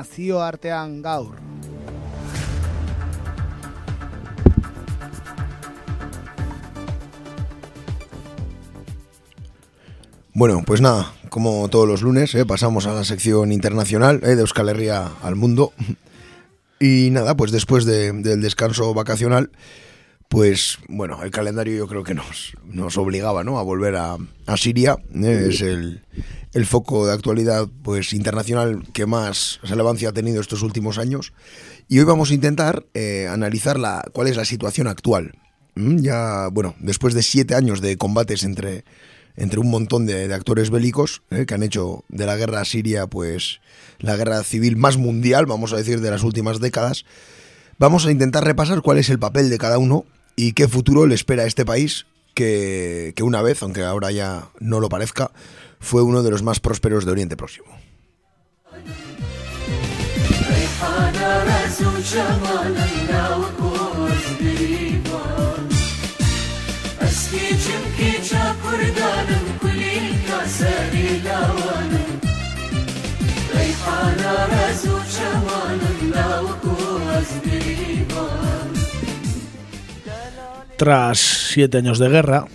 Speaker 3: Nazioartean gaur.
Speaker 5: Bueno, pues nada, como todos los lunes, eh, pasamos a la sección internacional eh, de Euskal Herria al mundo. Y nada, pues después de- del descanso vacacional, pues bueno, el calendario yo creo que nos, nos obligaba ¿no? a volver a, a Siria. eh, es el, el foco de actualidad pues internacional que más relevancia ha tenido estos últimos años. Y hoy vamos a intentar eh, analizar la, cuál es la situación actual. Mm, Ya, bueno, después de siete años de combates entre, entre un montón de, de actores bélicos eh, que han hecho de la guerra siria pues la guerra civil más mundial, vamos a decir, de las últimas décadas, vamos a intentar repasar cuál es el papel de cada uno y qué futuro le espera a este país que, que una vez, aunque ahora ya no lo parezca, fue uno de los más prósperos de Oriente Próximo.
Speaker 1: Tras siete años de guerra,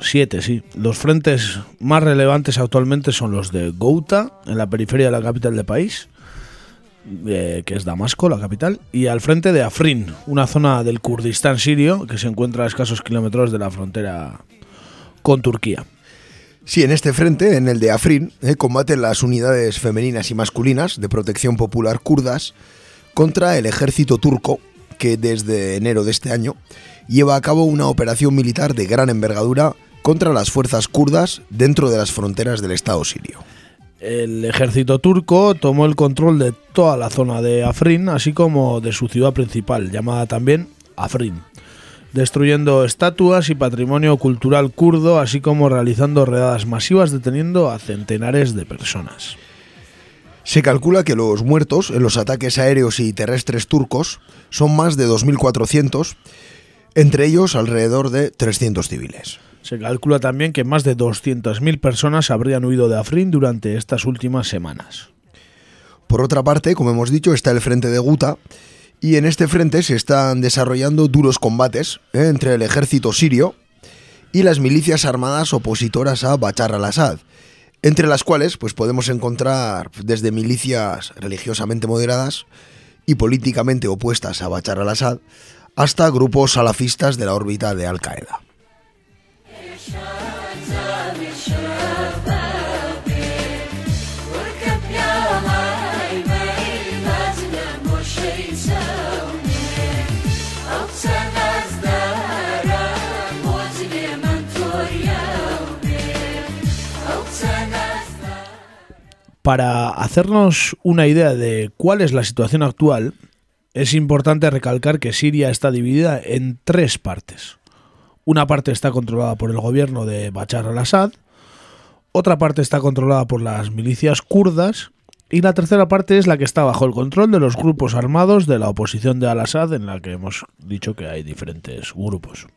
Speaker 1: siete sí, los frentes más relevantes actualmente son los de Gouta, en la periferia de la capital del país, eh, que es Damasco, la capital, y al frente de Afrin, una zona del Kurdistán sirio que se encuentra a escasos kilómetros de la frontera con Turquía.
Speaker 5: Sí, en este frente, en el de Afrin, eh, combaten las unidades femeninas y masculinas de protección popular kurdas contra el ejército turco que desde enero de este año lleva a cabo una operación militar de gran envergadura contra las fuerzas kurdas dentro de las fronteras del Estado sirio.
Speaker 1: El ejército turco tomó el control de toda la zona de Afrin, así como de su ciudad principal, llamada también Afrin, destruyendo estatuas y patrimonio cultural kurdo, así como realizando redadas masivas deteniendo a centenares de personas.
Speaker 5: Se calcula que los muertos en los ataques aéreos y terrestres turcos son más de 2.400, entre ellos alrededor de 300 civiles.
Speaker 1: Se calcula también que más de 200.000 personas habrían huido de Afrin durante estas últimas semanas.
Speaker 5: Por otra parte, como hemos dicho, está el frente de Guta, y en este frente se están desarrollando duros combates ¿eh? entre el ejército sirio y las milicias armadas opositoras a Bachar al-Assad, entre las cuales pues, podemos encontrar desde milicias religiosamente moderadas y políticamente opuestas a Bachar al-Assad hasta grupos salafistas de la órbita de Al-Qaeda.
Speaker 1: Para hacernos una idea de cuál es la situación actual, es importante recalcar que Siria está dividida en tres partes. Una parte está controlada por el gobierno de Bachar al-Assad, otra parte está controlada por las milicias kurdas y la tercera parte es la que está bajo el control de los grupos armados de la oposición de al-Assad, en la que hemos dicho que hay diferentes grupos.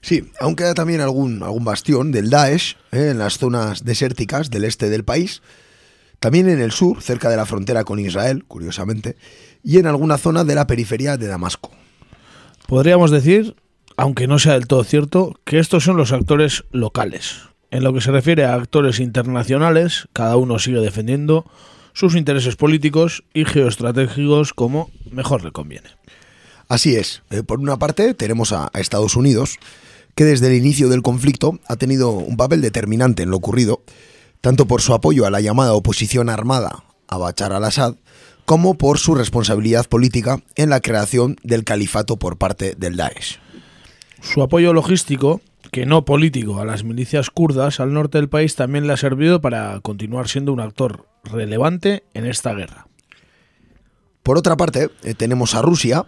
Speaker 5: Sí, aún queda también algún, algún bastión del Daesh ¿eh? en las zonas desérticas del este del país, también en el sur, cerca de la frontera con Israel, curiosamente, y en alguna zona de la periferia de Damasco.
Speaker 1: Podríamos decir, aunque no sea del todo cierto, que estos son los actores locales. En lo que se refiere a actores internacionales, cada uno sigue defendiendo sus intereses políticos y geoestratégicos como mejor le conviene.
Speaker 5: Así es. Eh, por una parte, tenemos a, a Estados Unidos, que desde el inicio del conflicto ha tenido un papel determinante en lo ocurrido, tanto por su apoyo a la llamada oposición armada a Bachar al-Assad, como por su responsabilidad política en la creación del califato por parte del Daesh.
Speaker 1: Su apoyo logístico, que no político, a las milicias kurdas al norte del país también le ha servido para continuar siendo un actor relevante en esta guerra.
Speaker 5: Por otra parte, eh, tenemos a Rusia,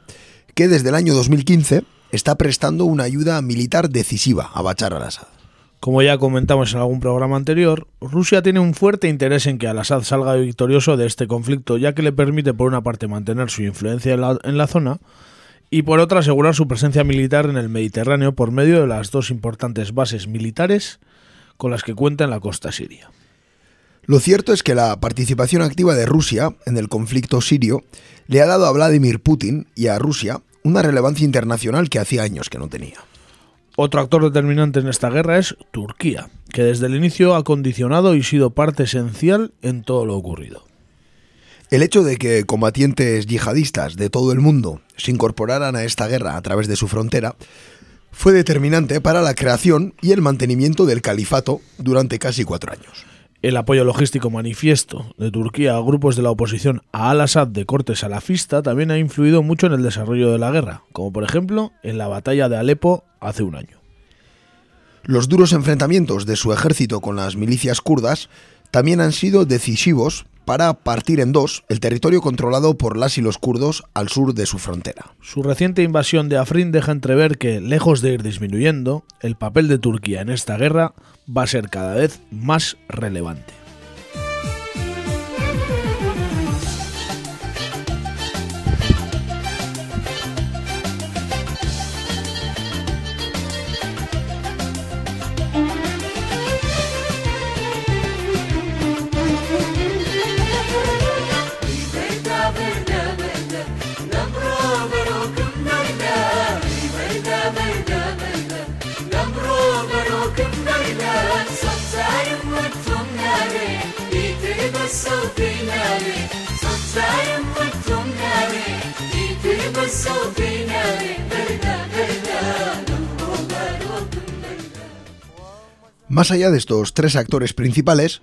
Speaker 5: que desde el año 2015 está prestando una ayuda militar decisiva a Bachar al-Assad.
Speaker 1: Como ya comentamos en algún programa anterior, Rusia tiene un fuerte interés en que al-Assad salga victorioso de este conflicto, ya que le permite por una parte mantener su influencia en la, en la zona y por otra asegurar su presencia militar en el Mediterráneo por medio de las dos importantes bases militares con las que cuenta en la costa siria.
Speaker 5: Lo cierto es que la participación activa de Rusia en el conflicto sirio le ha dado a Vladimir Putin y a Rusia una relevancia internacional que hacía años que no tenía.
Speaker 1: Otro actor determinante en esta guerra es Turquía, que desde el inicio ha condicionado y sido parte esencial en todo lo ocurrido.
Speaker 5: El hecho de que combatientes yihadistas de todo el mundo se incorporaran a esta guerra a través de su frontera fue determinante para la creación y el mantenimiento del califato durante casi cuatro años.
Speaker 1: El apoyo logístico manifiesto de Turquía a grupos de la oposición a Al-Assad de corte salafista también ha influido mucho en el desarrollo de la guerra, como por ejemplo en la batalla de Alepo hace un año.
Speaker 5: Los duros enfrentamientos de su ejército con las milicias kurdas también han sido decisivos para partir en dos el territorio controlado por las y los kurdos al sur de su frontera.
Speaker 1: Su reciente invasión de Afrin deja entrever que, lejos de ir disminuyendo, el papel de Turquía en esta guerra va a ser cada vez más relevante.
Speaker 5: Más allá de estos tres actores principales,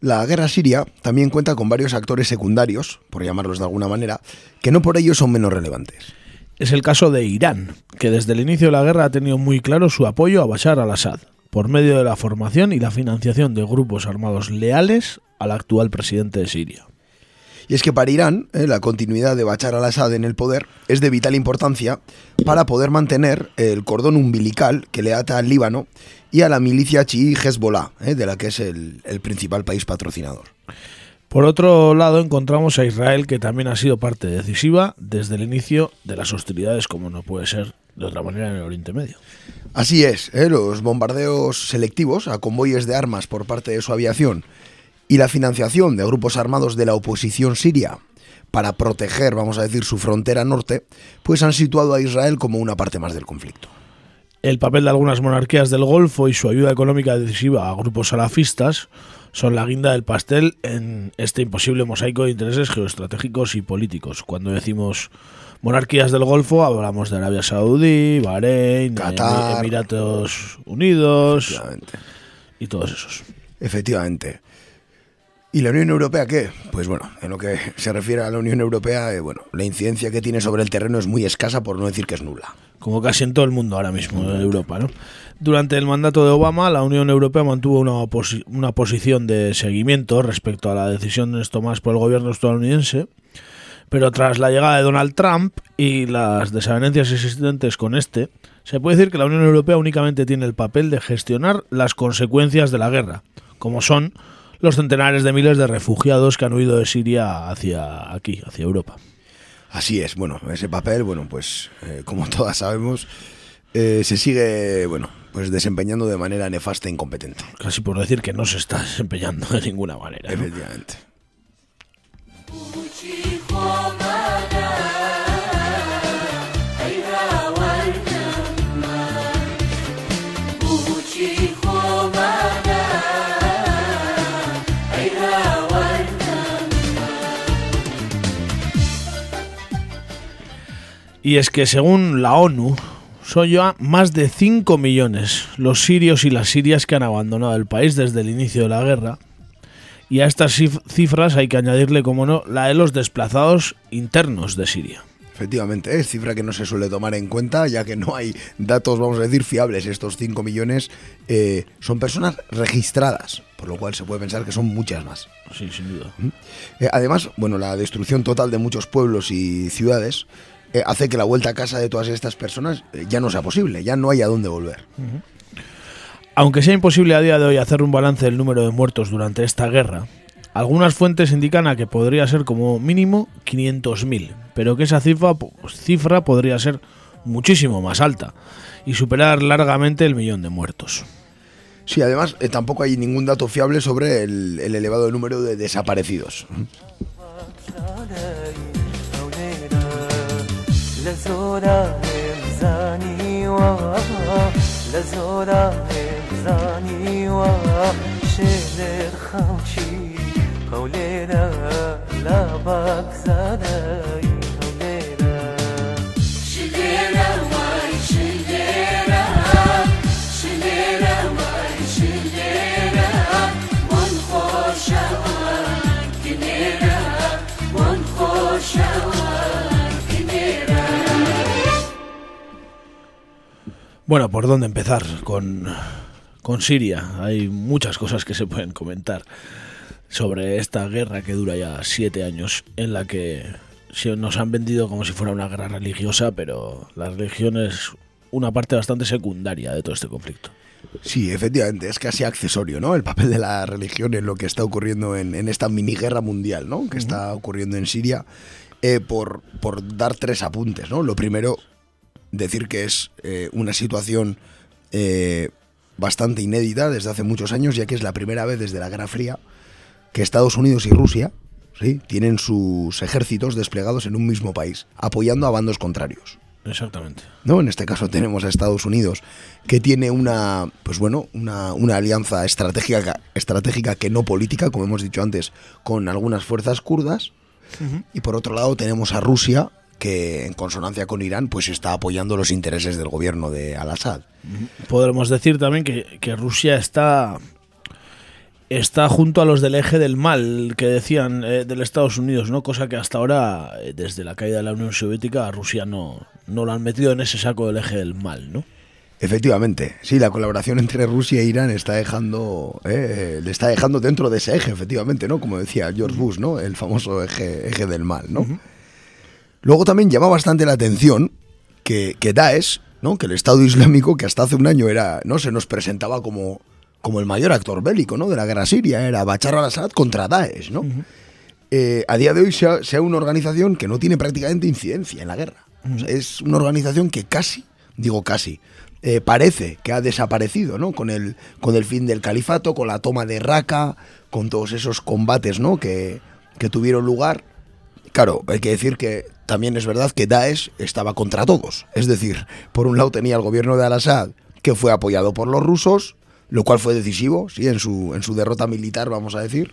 Speaker 5: la guerra siria también cuenta con varios actores secundarios, por llamarlos de alguna manera, que no por ello son menos relevantes.
Speaker 1: Es el caso de Irán, que desde el inicio de la guerra ha tenido muy claro su apoyo a Bashar al-Assad, por medio de la formación y la financiación de grupos armados leales al actual presidente de Siria.
Speaker 5: Y es que para Irán, eh, la continuidad de Bashar al-Assad en el poder es de vital importancia para poder mantener el cordón umbilical que le ata al Líbano y a la milicia chií Hezbollah, eh, de la que es el, el principal país patrocinador.
Speaker 1: Por otro lado, encontramos a Israel, que también ha sido parte decisiva desde el inicio de las hostilidades, como no puede ser de otra manera en el Oriente Medio.
Speaker 5: Así es, ¿eh? los bombardeos selectivos a convoyes de armas por parte de su aviación y la financiación de grupos armados de la oposición siria para proteger, vamos a decir, su frontera norte, pues han situado a Israel como una parte más del conflicto.
Speaker 1: El papel de algunas monarquías del Golfo y su ayuda económica decisiva a grupos salafistas son la guinda del pastel en este imposible mosaico de intereses geoestratégicos y políticos. Cuando decimos monarquías del Golfo, hablamos de Arabia Saudí, Bahrein,
Speaker 5: Qatar.
Speaker 1: Emiratos Unidos y todos esos.
Speaker 5: Efectivamente. ¿Y la Unión Europea qué? Pues bueno, en lo que se refiere a la Unión Europea, eh, bueno, la incidencia que tiene sobre el terreno es muy escasa, por no decir que es nula.
Speaker 1: como casi en todo el mundo ahora mismo de Europa. ¿no? Durante el mandato de Obama, la Unión Europea mantuvo una, una posición de seguimiento respecto a las decisiones tomadas por el gobierno estadounidense, pero tras la llegada de Donald Trump y las desavenencias existentes con este, se puede decir que la Unión Europea únicamente tiene el papel de gestionar las consecuencias de la guerra, como son los centenares de miles de refugiados que han huido de Siria hacia aquí, hacia Europa.
Speaker 5: Así es, bueno, ese papel, bueno, pues eh, como todas sabemos, eh, se sigue, bueno, pues desempeñando de manera nefasta e incompetente.
Speaker 1: Casi por decir que no se está desempeñando de ninguna manera. ¿no? Y es que según la ONU, son ya más de 5 millones los sirios y las sirias que han abandonado el país desde el inicio de la guerra. Y a estas cif- cifras hay que añadirle, como no, la de los desplazados internos de Siria.
Speaker 5: Efectivamente, es cifra que no se suele tomar en cuenta, ya que no hay datos, vamos a decir, fiables. Estos 5 millones eh, son personas registradas, por lo cual se puede pensar que son muchas más.
Speaker 1: Sí, sin duda.
Speaker 5: Eh, además, bueno, la destrucción total de muchos pueblos y ciudades eh, hace que la vuelta a casa de todas estas personas eh, ya no sea posible, ya no hay a dónde volver.
Speaker 1: Aunque sea imposible a día de hoy hacer un balance del número de muertos durante esta guerra, algunas fuentes indican a que podría ser como mínimo 500.000, pero que esa cifra, cifra podría ser muchísimo más alta y superar largamente el millón de muertos.
Speaker 5: Sí, además eh, tampoco hay ningún dato fiable sobre el, el elevado número de desaparecidos.
Speaker 3: لزورا بزنی و لزورا بزنی و شهر خمچی قولی را لبک زدی
Speaker 1: Bueno, ¿por dónde empezar? Con, con Siria. Hay muchas cosas que se pueden comentar sobre esta guerra que dura ya siete años, en la que nos han vendido como si fuera una guerra religiosa, pero la religión es una parte bastante secundaria de todo este conflicto.
Speaker 5: Sí, efectivamente, es casi accesorio, ¿no? El papel de la religión en lo que está ocurriendo en, en esta mini guerra mundial, ¿no? Que está ocurriendo en Siria. Eh, por, por dar tres apuntes, ¿no? Lo primero, decir que es eh, una situación eh, bastante inédita desde hace muchos años, ya que es la primera vez desde la Guerra Fría que Estados Unidos y Rusia ¿sí? tienen sus ejércitos desplegados en un mismo país, apoyando a bandos contrarios.
Speaker 1: Exactamente.
Speaker 5: ¿no? En este caso tenemos a Estados Unidos, que tiene una, pues bueno, una, una alianza estratégica, estratégica que no política, como hemos dicho antes, con algunas fuerzas kurdas. Y por otro lado tenemos a Rusia, que en consonancia con Irán, pues está apoyando los intereses del gobierno de Al-Assad.
Speaker 1: Podremos decir también que, que Rusia está está junto a los del eje del mal que decían eh, del Estados Unidos, ¿no? Cosa que hasta ahora, eh, desde la caída de la Unión Soviética, a Rusia no, no lo han metido en ese saco del eje del mal, ¿no?
Speaker 5: Efectivamente, sí, la colaboración entre Rusia e Irán está dejando, eh, le está dejando dentro de ese eje, efectivamente, ¿no? Como decía George Bush, ¿no? El famoso eje, eje del mal, ¿no? Luego también llama bastante la atención que, que Daesh, ¿no? Que el Estado Islámico, que hasta hace un año era, ¿no? Se nos presentaba como, como el mayor actor bélico, ¿no? De la guerra siria, era Bachar al-Assad contra Daesh, ¿no? Eh, a día de hoy sea, sea una organización que no tiene prácticamente incidencia en la guerra. O sea, es una organización que casi, digo casi, eh, parece que ha desaparecido, ¿no? Con el, con el fin del califato, con la toma de Raqqa, con todos esos combates, ¿no? Que, que tuvieron lugar. Claro, hay que decir que también es verdad que Daesh estaba contra todos. Es decir, por un lado tenía el gobierno de Al-Assad, que fue apoyado por los rusos, lo cual fue decisivo, sí, en su, en su derrota militar, vamos a decir.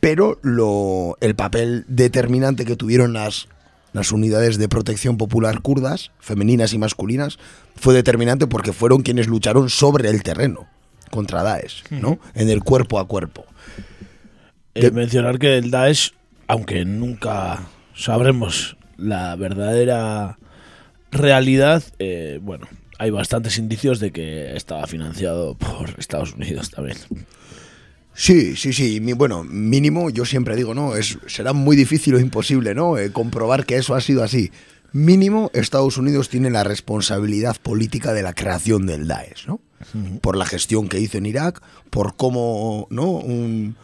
Speaker 5: Pero lo, el papel determinante que tuvieron las, las unidades de protección popular kurdas, femeninas y masculinas, fue determinante porque fueron quienes lucharon sobre el terreno contra Daesh, ¿no? En el cuerpo a cuerpo.
Speaker 1: Eh, mencionar que el Daesh, aunque nunca sabremos la verdadera realidad, eh, bueno, hay bastantes indicios de que estaba financiado por Estados Unidos también.
Speaker 5: Sí, sí, sí. bueno, mínimo, yo siempre digo, ¿no? Es, será muy difícil o imposible, ¿no? Eh, comprobar que eso ha sido así. Mínimo, Estados Unidos tiene la responsabilidad política de la creación del Daesh, ¿no? Por la gestión que hizo en Irak, por cómo, ¿no? Un,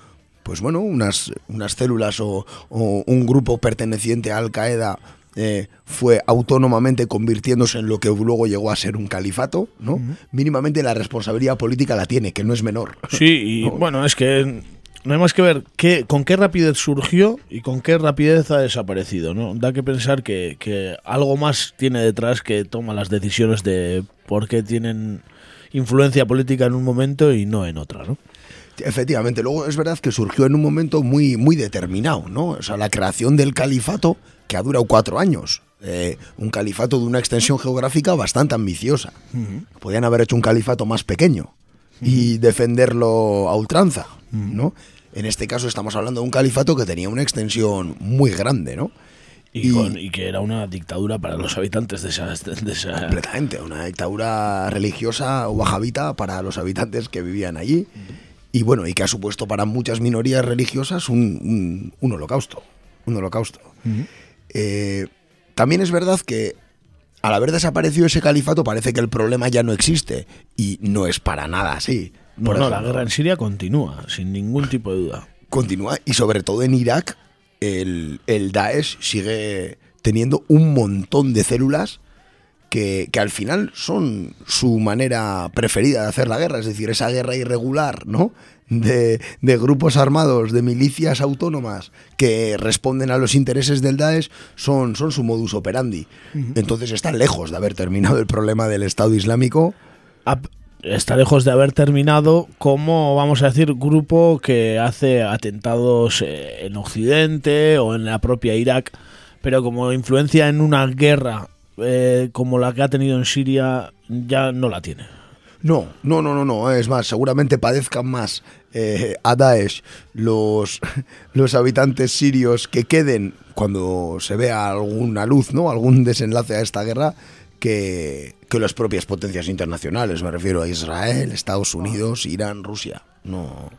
Speaker 5: pues bueno, unas, unas células o, o un grupo perteneciente a Al Qaeda eh, fue autónomamente convirtiéndose en lo que luego llegó a ser un califato, ¿no? Mínimamente la responsabilidad política la tiene, que no es menor.
Speaker 1: Sí, y
Speaker 5: No.
Speaker 1: bueno, es que no hay más que ver qué, con qué rapidez surgió y con qué rapidez ha desaparecido, ¿no? Da que pensar que, que algo más tiene detrás que toma las decisiones de por qué tienen influencia política en un momento y no en otra, ¿no?
Speaker 5: Efectivamente, luego es verdad que surgió en un momento muy, muy determinado, ¿no? O sea, la creación del califato, que ha durado cuatro años. Eh, un califato de una extensión geográfica bastante ambiciosa. Podían haber hecho un califato más pequeño y defenderlo a ultranza, ¿no? En este caso estamos hablando de un califato que tenía una extensión muy grande, ¿no?
Speaker 1: Y,
Speaker 5: Y-
Speaker 1: con- y que era una dictadura para los habitantes de esa... de esa-
Speaker 5: Completamente, una dictadura religiosa o wahabita para los habitantes que vivían allí. Y bueno, y que ha supuesto para muchas minorías religiosas un, un- un holocausto. Un holocausto. Eh, también es verdad que al haber desaparecido ese califato parece que el problema ya no existe. Y no es para nada así.
Speaker 1: No, no, la guerra en Siria continúa, sin ningún tipo de duda.
Speaker 5: continúa y sobre todo en Irak el, el Daesh sigue teniendo un montón de células que, que al final son su manera preferida de hacer la guerra, es decir, esa guerra irregular, ¿no? De, de grupos armados, de milicias autónomas que responden a los intereses del Daesh, son, son su modus operandi. Entonces están lejos de haber terminado el problema del Estado Islámico.
Speaker 1: está lejos de haber terminado como, vamos a decir, grupo que hace atentados eh, en Occidente o en la propia Irak, pero como influencia en una guerra eh, como la que ha tenido en Siria, ya no la tiene.
Speaker 5: No, no, no, no, no. Es más, seguramente padezcan más eh, a Daesh los, los habitantes sirios que queden cuando se vea alguna luz, ¿no? Algún desenlace a esta guerra que, que las propias potencias internacionales. Me refiero a Israel, Estados Unidos, Irán, Rusia. No,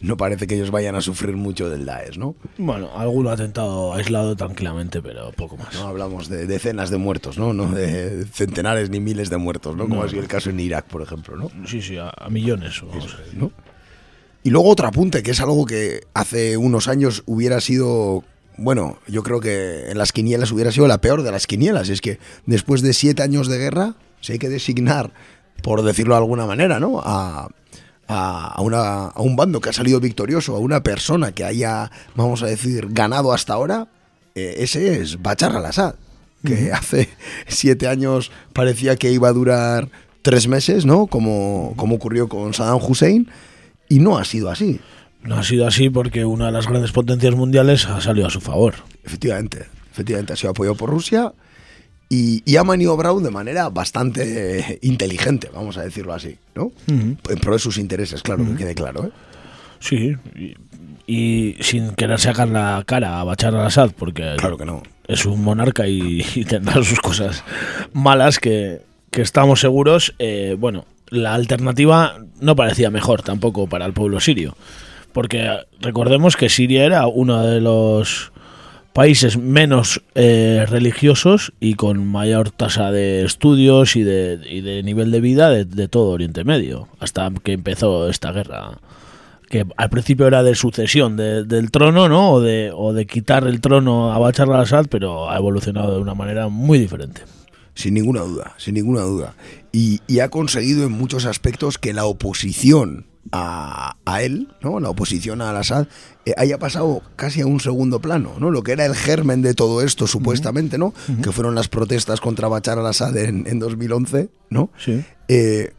Speaker 5: no parece que ellos vayan a sufrir mucho del Daesh, ¿no?
Speaker 1: Bueno, algún atentado aislado tranquilamente, pero poco más.
Speaker 5: No hablamos de decenas de muertos, ¿no? No de centenares ni miles de muertos, ¿no? Como ha sido el caso en Irak, por ejemplo, ¿no?
Speaker 1: Sí, sí, a, a millones. a decir.
Speaker 5: ¿no? Y luego otro apunte, que es algo que hace unos años hubiera sido, bueno, yo creo que en las quinielas hubiera sido la peor de las quinielas. Es que después de siete años de guerra, se hay que designar, por decirlo de alguna manera, ¿no? A, a, a una, a un bando que ha salido victorioso, a una persona que haya, vamos a decir, ganado hasta ahora, eh, ese es Bachar al-Assad, que hace siete años parecía que iba a durar tres meses, ¿no? Como, como ocurrió con Saddam Hussein, y no ha sido así.
Speaker 1: No ha sido así porque una de las grandes potencias mundiales ha salido a su favor.
Speaker 5: Efectivamente, efectivamente ha sido apoyado por Rusia y, y ha maniobrado de manera bastante eh, inteligente, vamos a decirlo así, ¿no? En pro de sus intereses, claro, que quede claro, ¿eh?
Speaker 1: Sí, y, y sin querer sacar la cara a Bachar al-Assad, porque
Speaker 5: Claro que no.
Speaker 1: es un monarca y, y tendrá sus cosas malas que, que estamos seguros. eh, bueno, la alternativa no parecía mejor tampoco para el pueblo sirio, porque recordemos que Siria era uno de los países menos eh, religiosos y con mayor tasa de estudios y de, nivel de vida de, todo Oriente Medio, hasta que empezó esta guerra que al principio era de sucesión de- del trono, ¿no? O de, o de quitar el trono a Bachar al-Assad, pero ha evolucionado de una manera muy diferente.
Speaker 5: Sin ninguna duda, sin ninguna duda. Y, y ha conseguido en muchos aspectos que la oposición a, a él, ¿no? La oposición a Al-Assad, eh, haya pasado casi a un segundo plano, ¿no? Lo que era el germen de todo esto, supuestamente, ¿no? Que fueron las protestas contra Bachar al-Assad en, en 2011, ¿no?
Speaker 1: Sí.
Speaker 5: eh,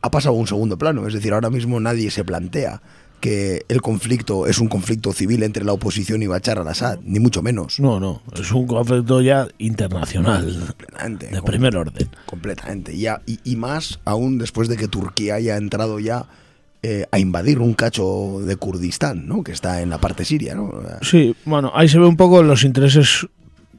Speaker 5: ha pasado a un segundo plano. Es decir, ahora mismo nadie se plantea que el conflicto es un conflicto civil entre la oposición y Bachar al-Assad, ni mucho menos.
Speaker 1: No, no, es un conflicto ya internacional,
Speaker 5: Completamente.
Speaker 1: de primer orden.
Speaker 5: Completamente. Ya, y, y más aún después de que Turquía haya entrado ya eh, a invadir un cacho de Kurdistán, ¿no? Que está en la parte siria, ¿no?
Speaker 1: Sí, bueno, ahí se ve un poco los intereses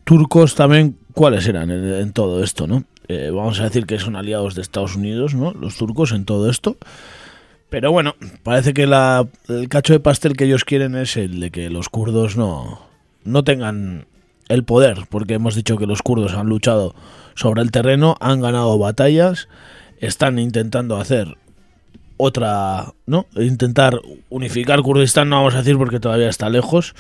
Speaker 1: turcos también, cuáles eran en, todo esto, ¿no? Eh, vamos a decir que son aliados de Estados Unidos, ¿no? Los turcos en todo esto. Pero bueno, parece que la, el cacho de pastel que ellos quieren es el de que los kurdos no, no tengan el poder, porque hemos dicho que los kurdos han luchado sobre el terreno, han ganado batallas, están intentando hacer otra, ¿no? Intentar unificar Kurdistán, no vamos a decir porque todavía está lejos,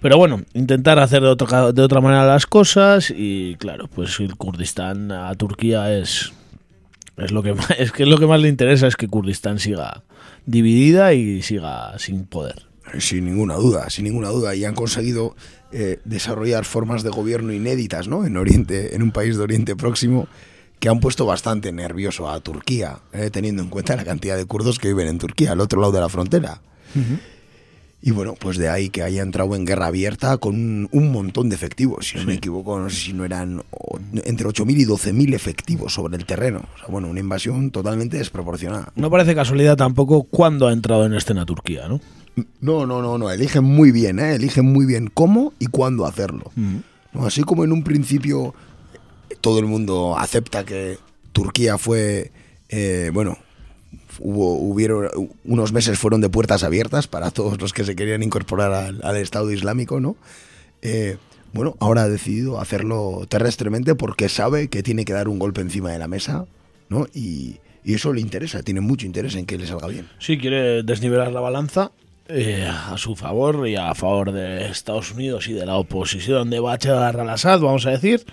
Speaker 1: pero bueno, intentar hacer de otra, de otra manera las cosas y claro, pues el Kurdistán a Turquía es es lo que más, es que lo que más le interesa es que Kurdistán siga dividida y siga sin poder.
Speaker 5: Sin ninguna duda, sin ninguna duda. Y han conseguido eh, desarrollar formas de gobierno inéditas, ¿no? En Oriente, en un país de Oriente Próximo, que han puesto bastante nervioso a Turquía, eh, teniendo en cuenta la cantidad de kurdos que viven en Turquía, al otro lado de la frontera. Y bueno, pues de ahí que haya entrado en guerra abierta con un, un montón de efectivos. Si no me equivoco, no sé si no eran o- entre 8.000 y 12.000 efectivos sobre el terreno. O sea, bueno, una invasión totalmente desproporcionada.
Speaker 1: No parece casualidad tampoco cuándo ha entrado en escena Turquía, ¿no?
Speaker 5: No, no, no, no. Eligen muy bien, ¿eh? Eligen muy bien cómo y cuándo hacerlo. ¿No? Así como en un principio todo el mundo acepta que Turquía fue, eh, bueno, hubo, hubieron unos meses fueron de puertas abiertas para todos los que se querían incorporar al, Estado Islámico, ¿no? Eh, bueno, ahora ha decidido hacerlo terrestremente porque sabe que tiene que dar un golpe encima de la mesa, ¿no? Y, y eso le interesa, tiene mucho interés en que le salga bien.
Speaker 1: Sí, quiere desnivelar la balanza eh, a su favor y a favor de Estados Unidos y de la oposición de Bashar al-Assad, vamos a decir,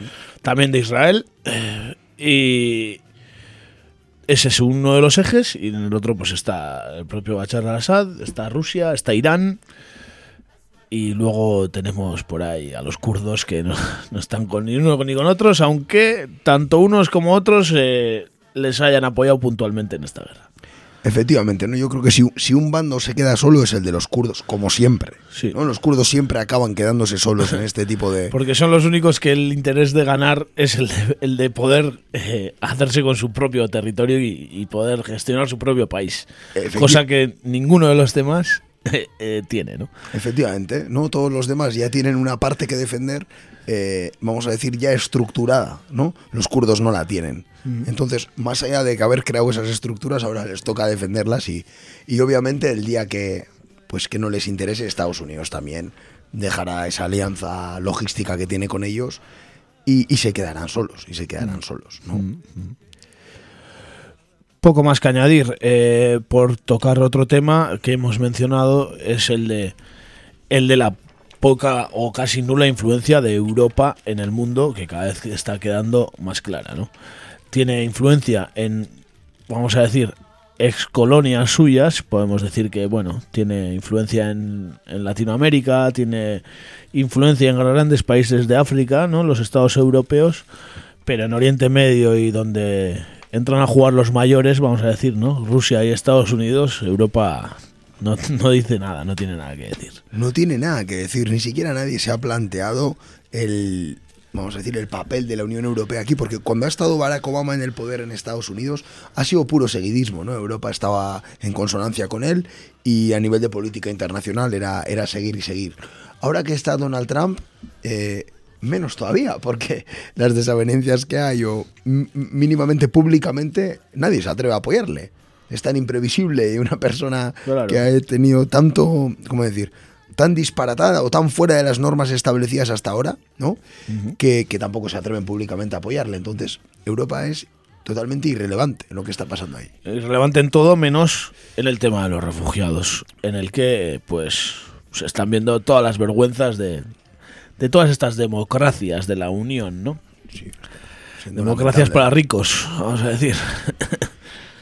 Speaker 1: también de Israel. eh, y ese es uno de los ejes y en el otro pues está el propio Bashar al-Assad, está Rusia, está Irán. Y luego tenemos por ahí a los kurdos que no, no están con ni uno ni con otros, aunque tanto unos como otros eh, les hayan apoyado puntualmente en esta guerra.
Speaker 5: Efectivamente, ¿no? Yo creo que si, si un bando se queda solo es el de los kurdos, como siempre.
Speaker 1: Sí.
Speaker 5: ¿no? Los kurdos siempre acaban quedándose solos en este tipo de...
Speaker 1: Porque son los únicos que el interés de ganar es el de, el de poder eh, hacerse con su propio territorio y, y poder gestionar su propio país. Cosa que ninguno de los demás eh, eh, tiene, ¿no?
Speaker 5: Efectivamente, ¿no? Todos los demás ya tienen una parte que defender, eh, vamos a decir, ya estructurada, ¿no? Los kurdos no la tienen. Entonces, más allá de que haber creado esas estructuras, ahora les toca defenderlas y, y obviamente el día que, pues que no les interese, Estados Unidos también dejará esa alianza logística que tiene con ellos y, y se quedarán solos, y se quedarán solos, ¿no?
Speaker 1: Poco más que añadir. eh, por tocar otro tema que hemos mencionado es el de el de la poca o casi nula influencia de Europa en el mundo, que cada vez está quedando más clara, ¿no? Tiene influencia en, vamos a decir, ex colonias suyas, podemos decir que, bueno, tiene influencia en, en Latinoamérica, tiene influencia en grandes países de África, ¿no? Los estados europeos, pero en Oriente Medio y donde entran a jugar los mayores, vamos a decir, ¿no? Rusia y Estados Unidos, Europa no, no dice nada, no tiene nada que decir.
Speaker 5: no tiene nada que decir, ni siquiera nadie se ha planteado el, vamos a decir, el papel de la Unión Europea aquí, porque cuando ha estado Barack Obama en el poder en Estados Unidos ha sido puro seguidismo, ¿no? Europa estaba en consonancia con él y a nivel de política internacional era, era seguir y seguir. Ahora que está Donald Trump, eh, menos todavía, porque las desavenencias que hay o mínimamente públicamente, nadie se atreve a apoyarle. Es tan imprevisible y una persona
Speaker 1: Claro.
Speaker 5: que ha tenido tanto, ¿cómo decir? tan disparatada o tan fuera de las normas establecidas hasta ahora, ¿no? que, que tampoco se atreven públicamente a apoyarle. Entonces, Europa es totalmente irrelevante en lo que está pasando ahí.
Speaker 1: Es relevante en todo menos en el tema de los refugiados, en el que pues se están viendo todas las vergüenzas de, de todas estas democracias de la Unión, ¿no?
Speaker 5: Siendo
Speaker 1: Democracias para ricos, vamos a decir.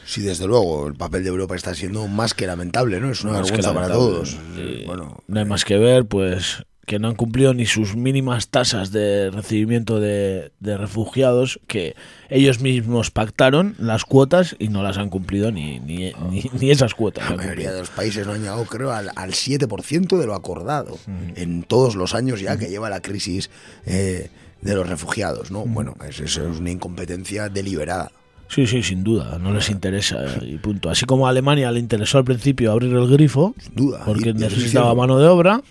Speaker 5: Sí, desde luego, el papel de Europa está siendo más que lamentable, ¿no? Es una vergüenza para todos.
Speaker 1: Sí.
Speaker 5: Bueno,
Speaker 1: No hay más que ver, pues, que no han cumplido ni sus mínimas tasas de recibimiento de, de refugiados, que ellos mismos pactaron las cuotas y no las han cumplido ni, ni, ni, ni esas cuotas.
Speaker 5: la mayoría de los países no han llegado, creo, al, al 7% de lo acordado en todos los años ya que lleva la crisis eh, de los refugiados, ¿no? Bueno, es- eso es una incompetencia deliberada.
Speaker 1: Sí, sí, sin duda, no les interesa y punto. Así como a Alemania le interesó al principio abrir el grifo,
Speaker 5: Sin duda.
Speaker 1: porque necesitaba mano de obra,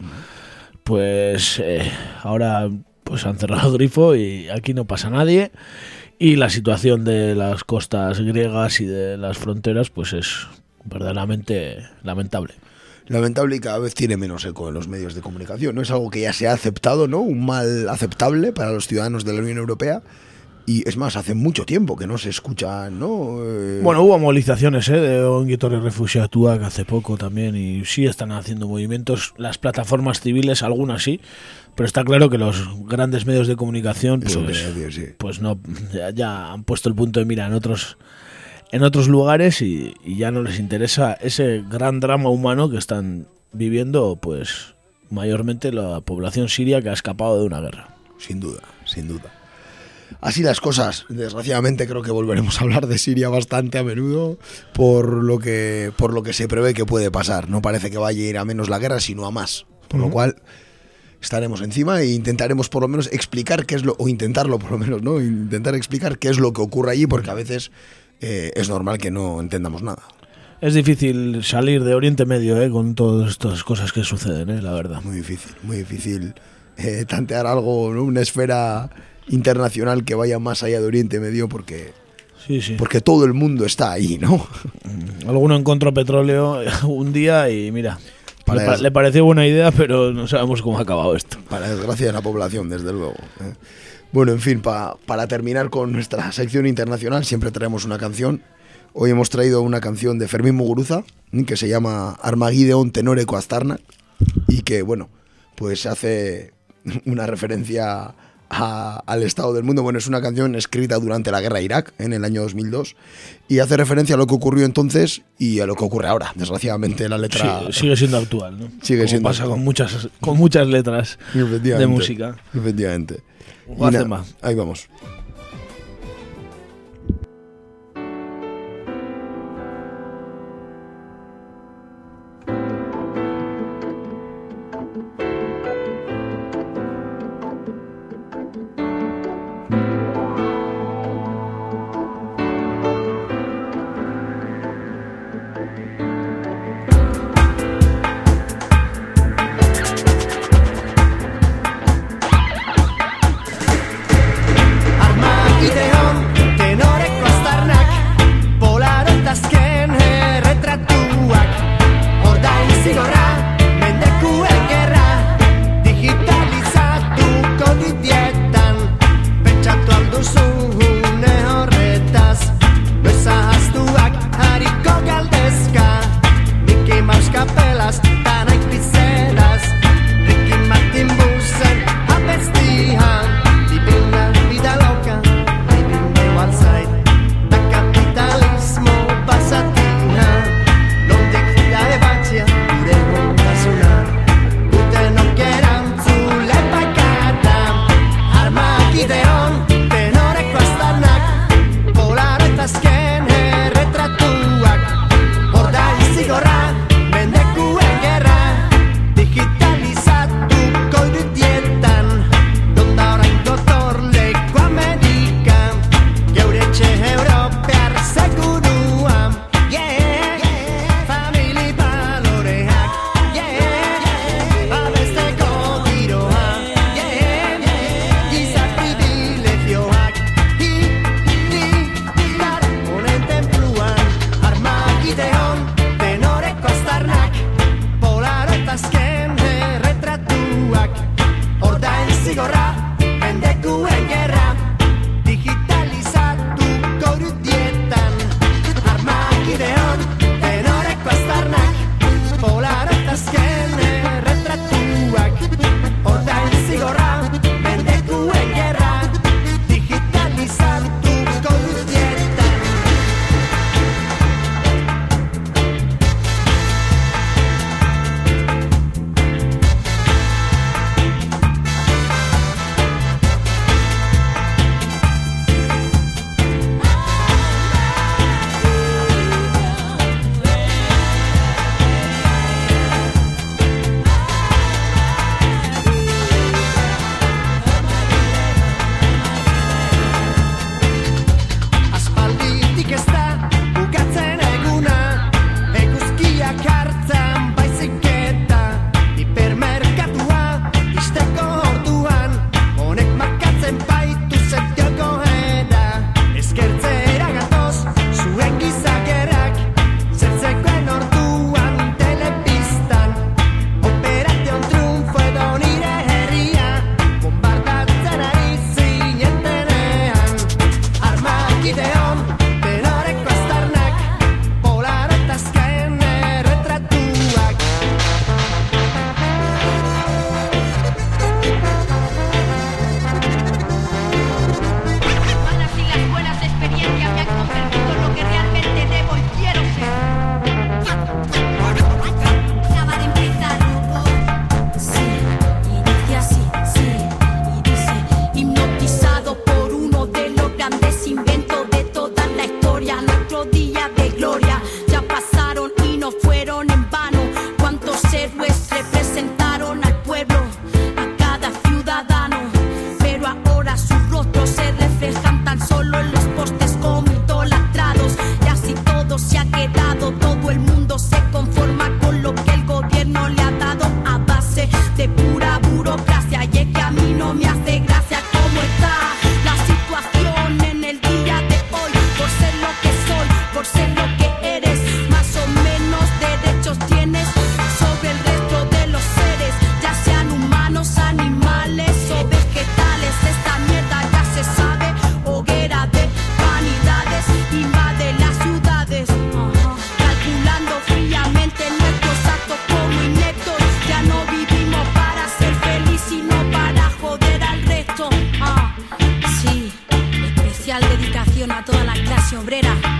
Speaker 1: pues eh, ahora pues han cerrado el grifo y aquí no pasa nadie. Y la situación de las costas griegas y de las fronteras, pues es verdaderamente lamentable.
Speaker 5: lamentable y cada vez tiene menos eco en los medios de comunicación. No es algo que ya se ha aceptado, ¿no? Un mal aceptable para los ciudadanos de la Unión Europea. Y es más, hace mucho tiempo que no se escucha, ¿no? Eh,
Speaker 1: Bueno, hubo movilizaciones ¿eh? de Ongi Torre Refugiatuak hace poco también y sí están haciendo movimientos las plataformas civiles, algunas sí, pero está claro que los grandes medios de comunicación pues,
Speaker 5: decir, sí.
Speaker 1: pues no ya, ya han puesto el punto de mira en otros en otros lugares y, y ya no les interesa ese gran drama humano que están viviendo pues mayormente la población siria que ha escapado de una guerra.
Speaker 5: Sin duda, sin duda. Así las cosas. Desgraciadamente creo que volveremos a hablar de Siria bastante a menudo por lo que por lo que se prevé que puede pasar. No parece que vaya a ir a menos la guerra, sino a más. Por lo cual estaremos encima e intentaremos por lo menos explicar qué es lo o intentarlo por lo menos, ¿no? Intentar explicar qué es lo que ocurre allí porque a veces eh, es normal que no entendamos nada.
Speaker 1: Es difícil salir de Oriente Medio ¿eh? con todas estas cosas que suceden, ¿eh? la verdad.
Speaker 5: Muy difícil, muy difícil eh, tantear algo, ¿no? Una esfera internacional que vaya más allá de Oriente Medio porque
Speaker 1: Sí, sí.
Speaker 5: porque todo el mundo está ahí, ¿no?
Speaker 1: Alguno encontró petróleo un día y mira,
Speaker 5: Para
Speaker 1: le, pa-
Speaker 5: eso.
Speaker 1: le pareció buena idea, pero no sabemos cómo ha acabado esto.
Speaker 5: Para desgracia de la población, desde luego. ¿eh? Bueno, en fin, pa- para terminar con nuestra sección internacional, siempre traemos una canción. Hoy hemos traído una canción de Fermín Muguruza mm, que se llama Armagideon Tenoreco Astarnak y que, bueno, pues hace una referencia a- al estado del mundo. Bueno, es una canción escrita durante la guerra de Irak en el año 2002 y hace referencia a lo que ocurrió entonces y a lo que ocurre ahora. Desgraciadamente la letra
Speaker 1: Sí, sigue siendo actual, ¿no?
Speaker 5: Sigue
Speaker 1: Como
Speaker 5: siendo
Speaker 1: pasa
Speaker 5: actual.
Speaker 1: con muchas, con muchas letras de música.
Speaker 5: Efectivamente. Nada, ahí vamos.
Speaker 3: clase
Speaker 7: obrera.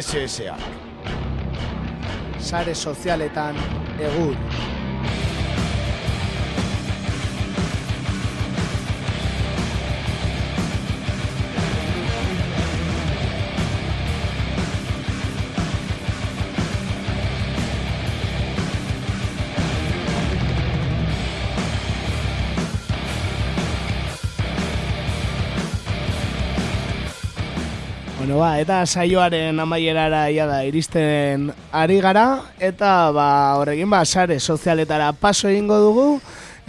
Speaker 7: SSA.
Speaker 8: Sare sozialetan egur. Eta saioaren amaierara ia da iristen ari gara eta ba horrekin ba sare sozialetara paso egingo dugu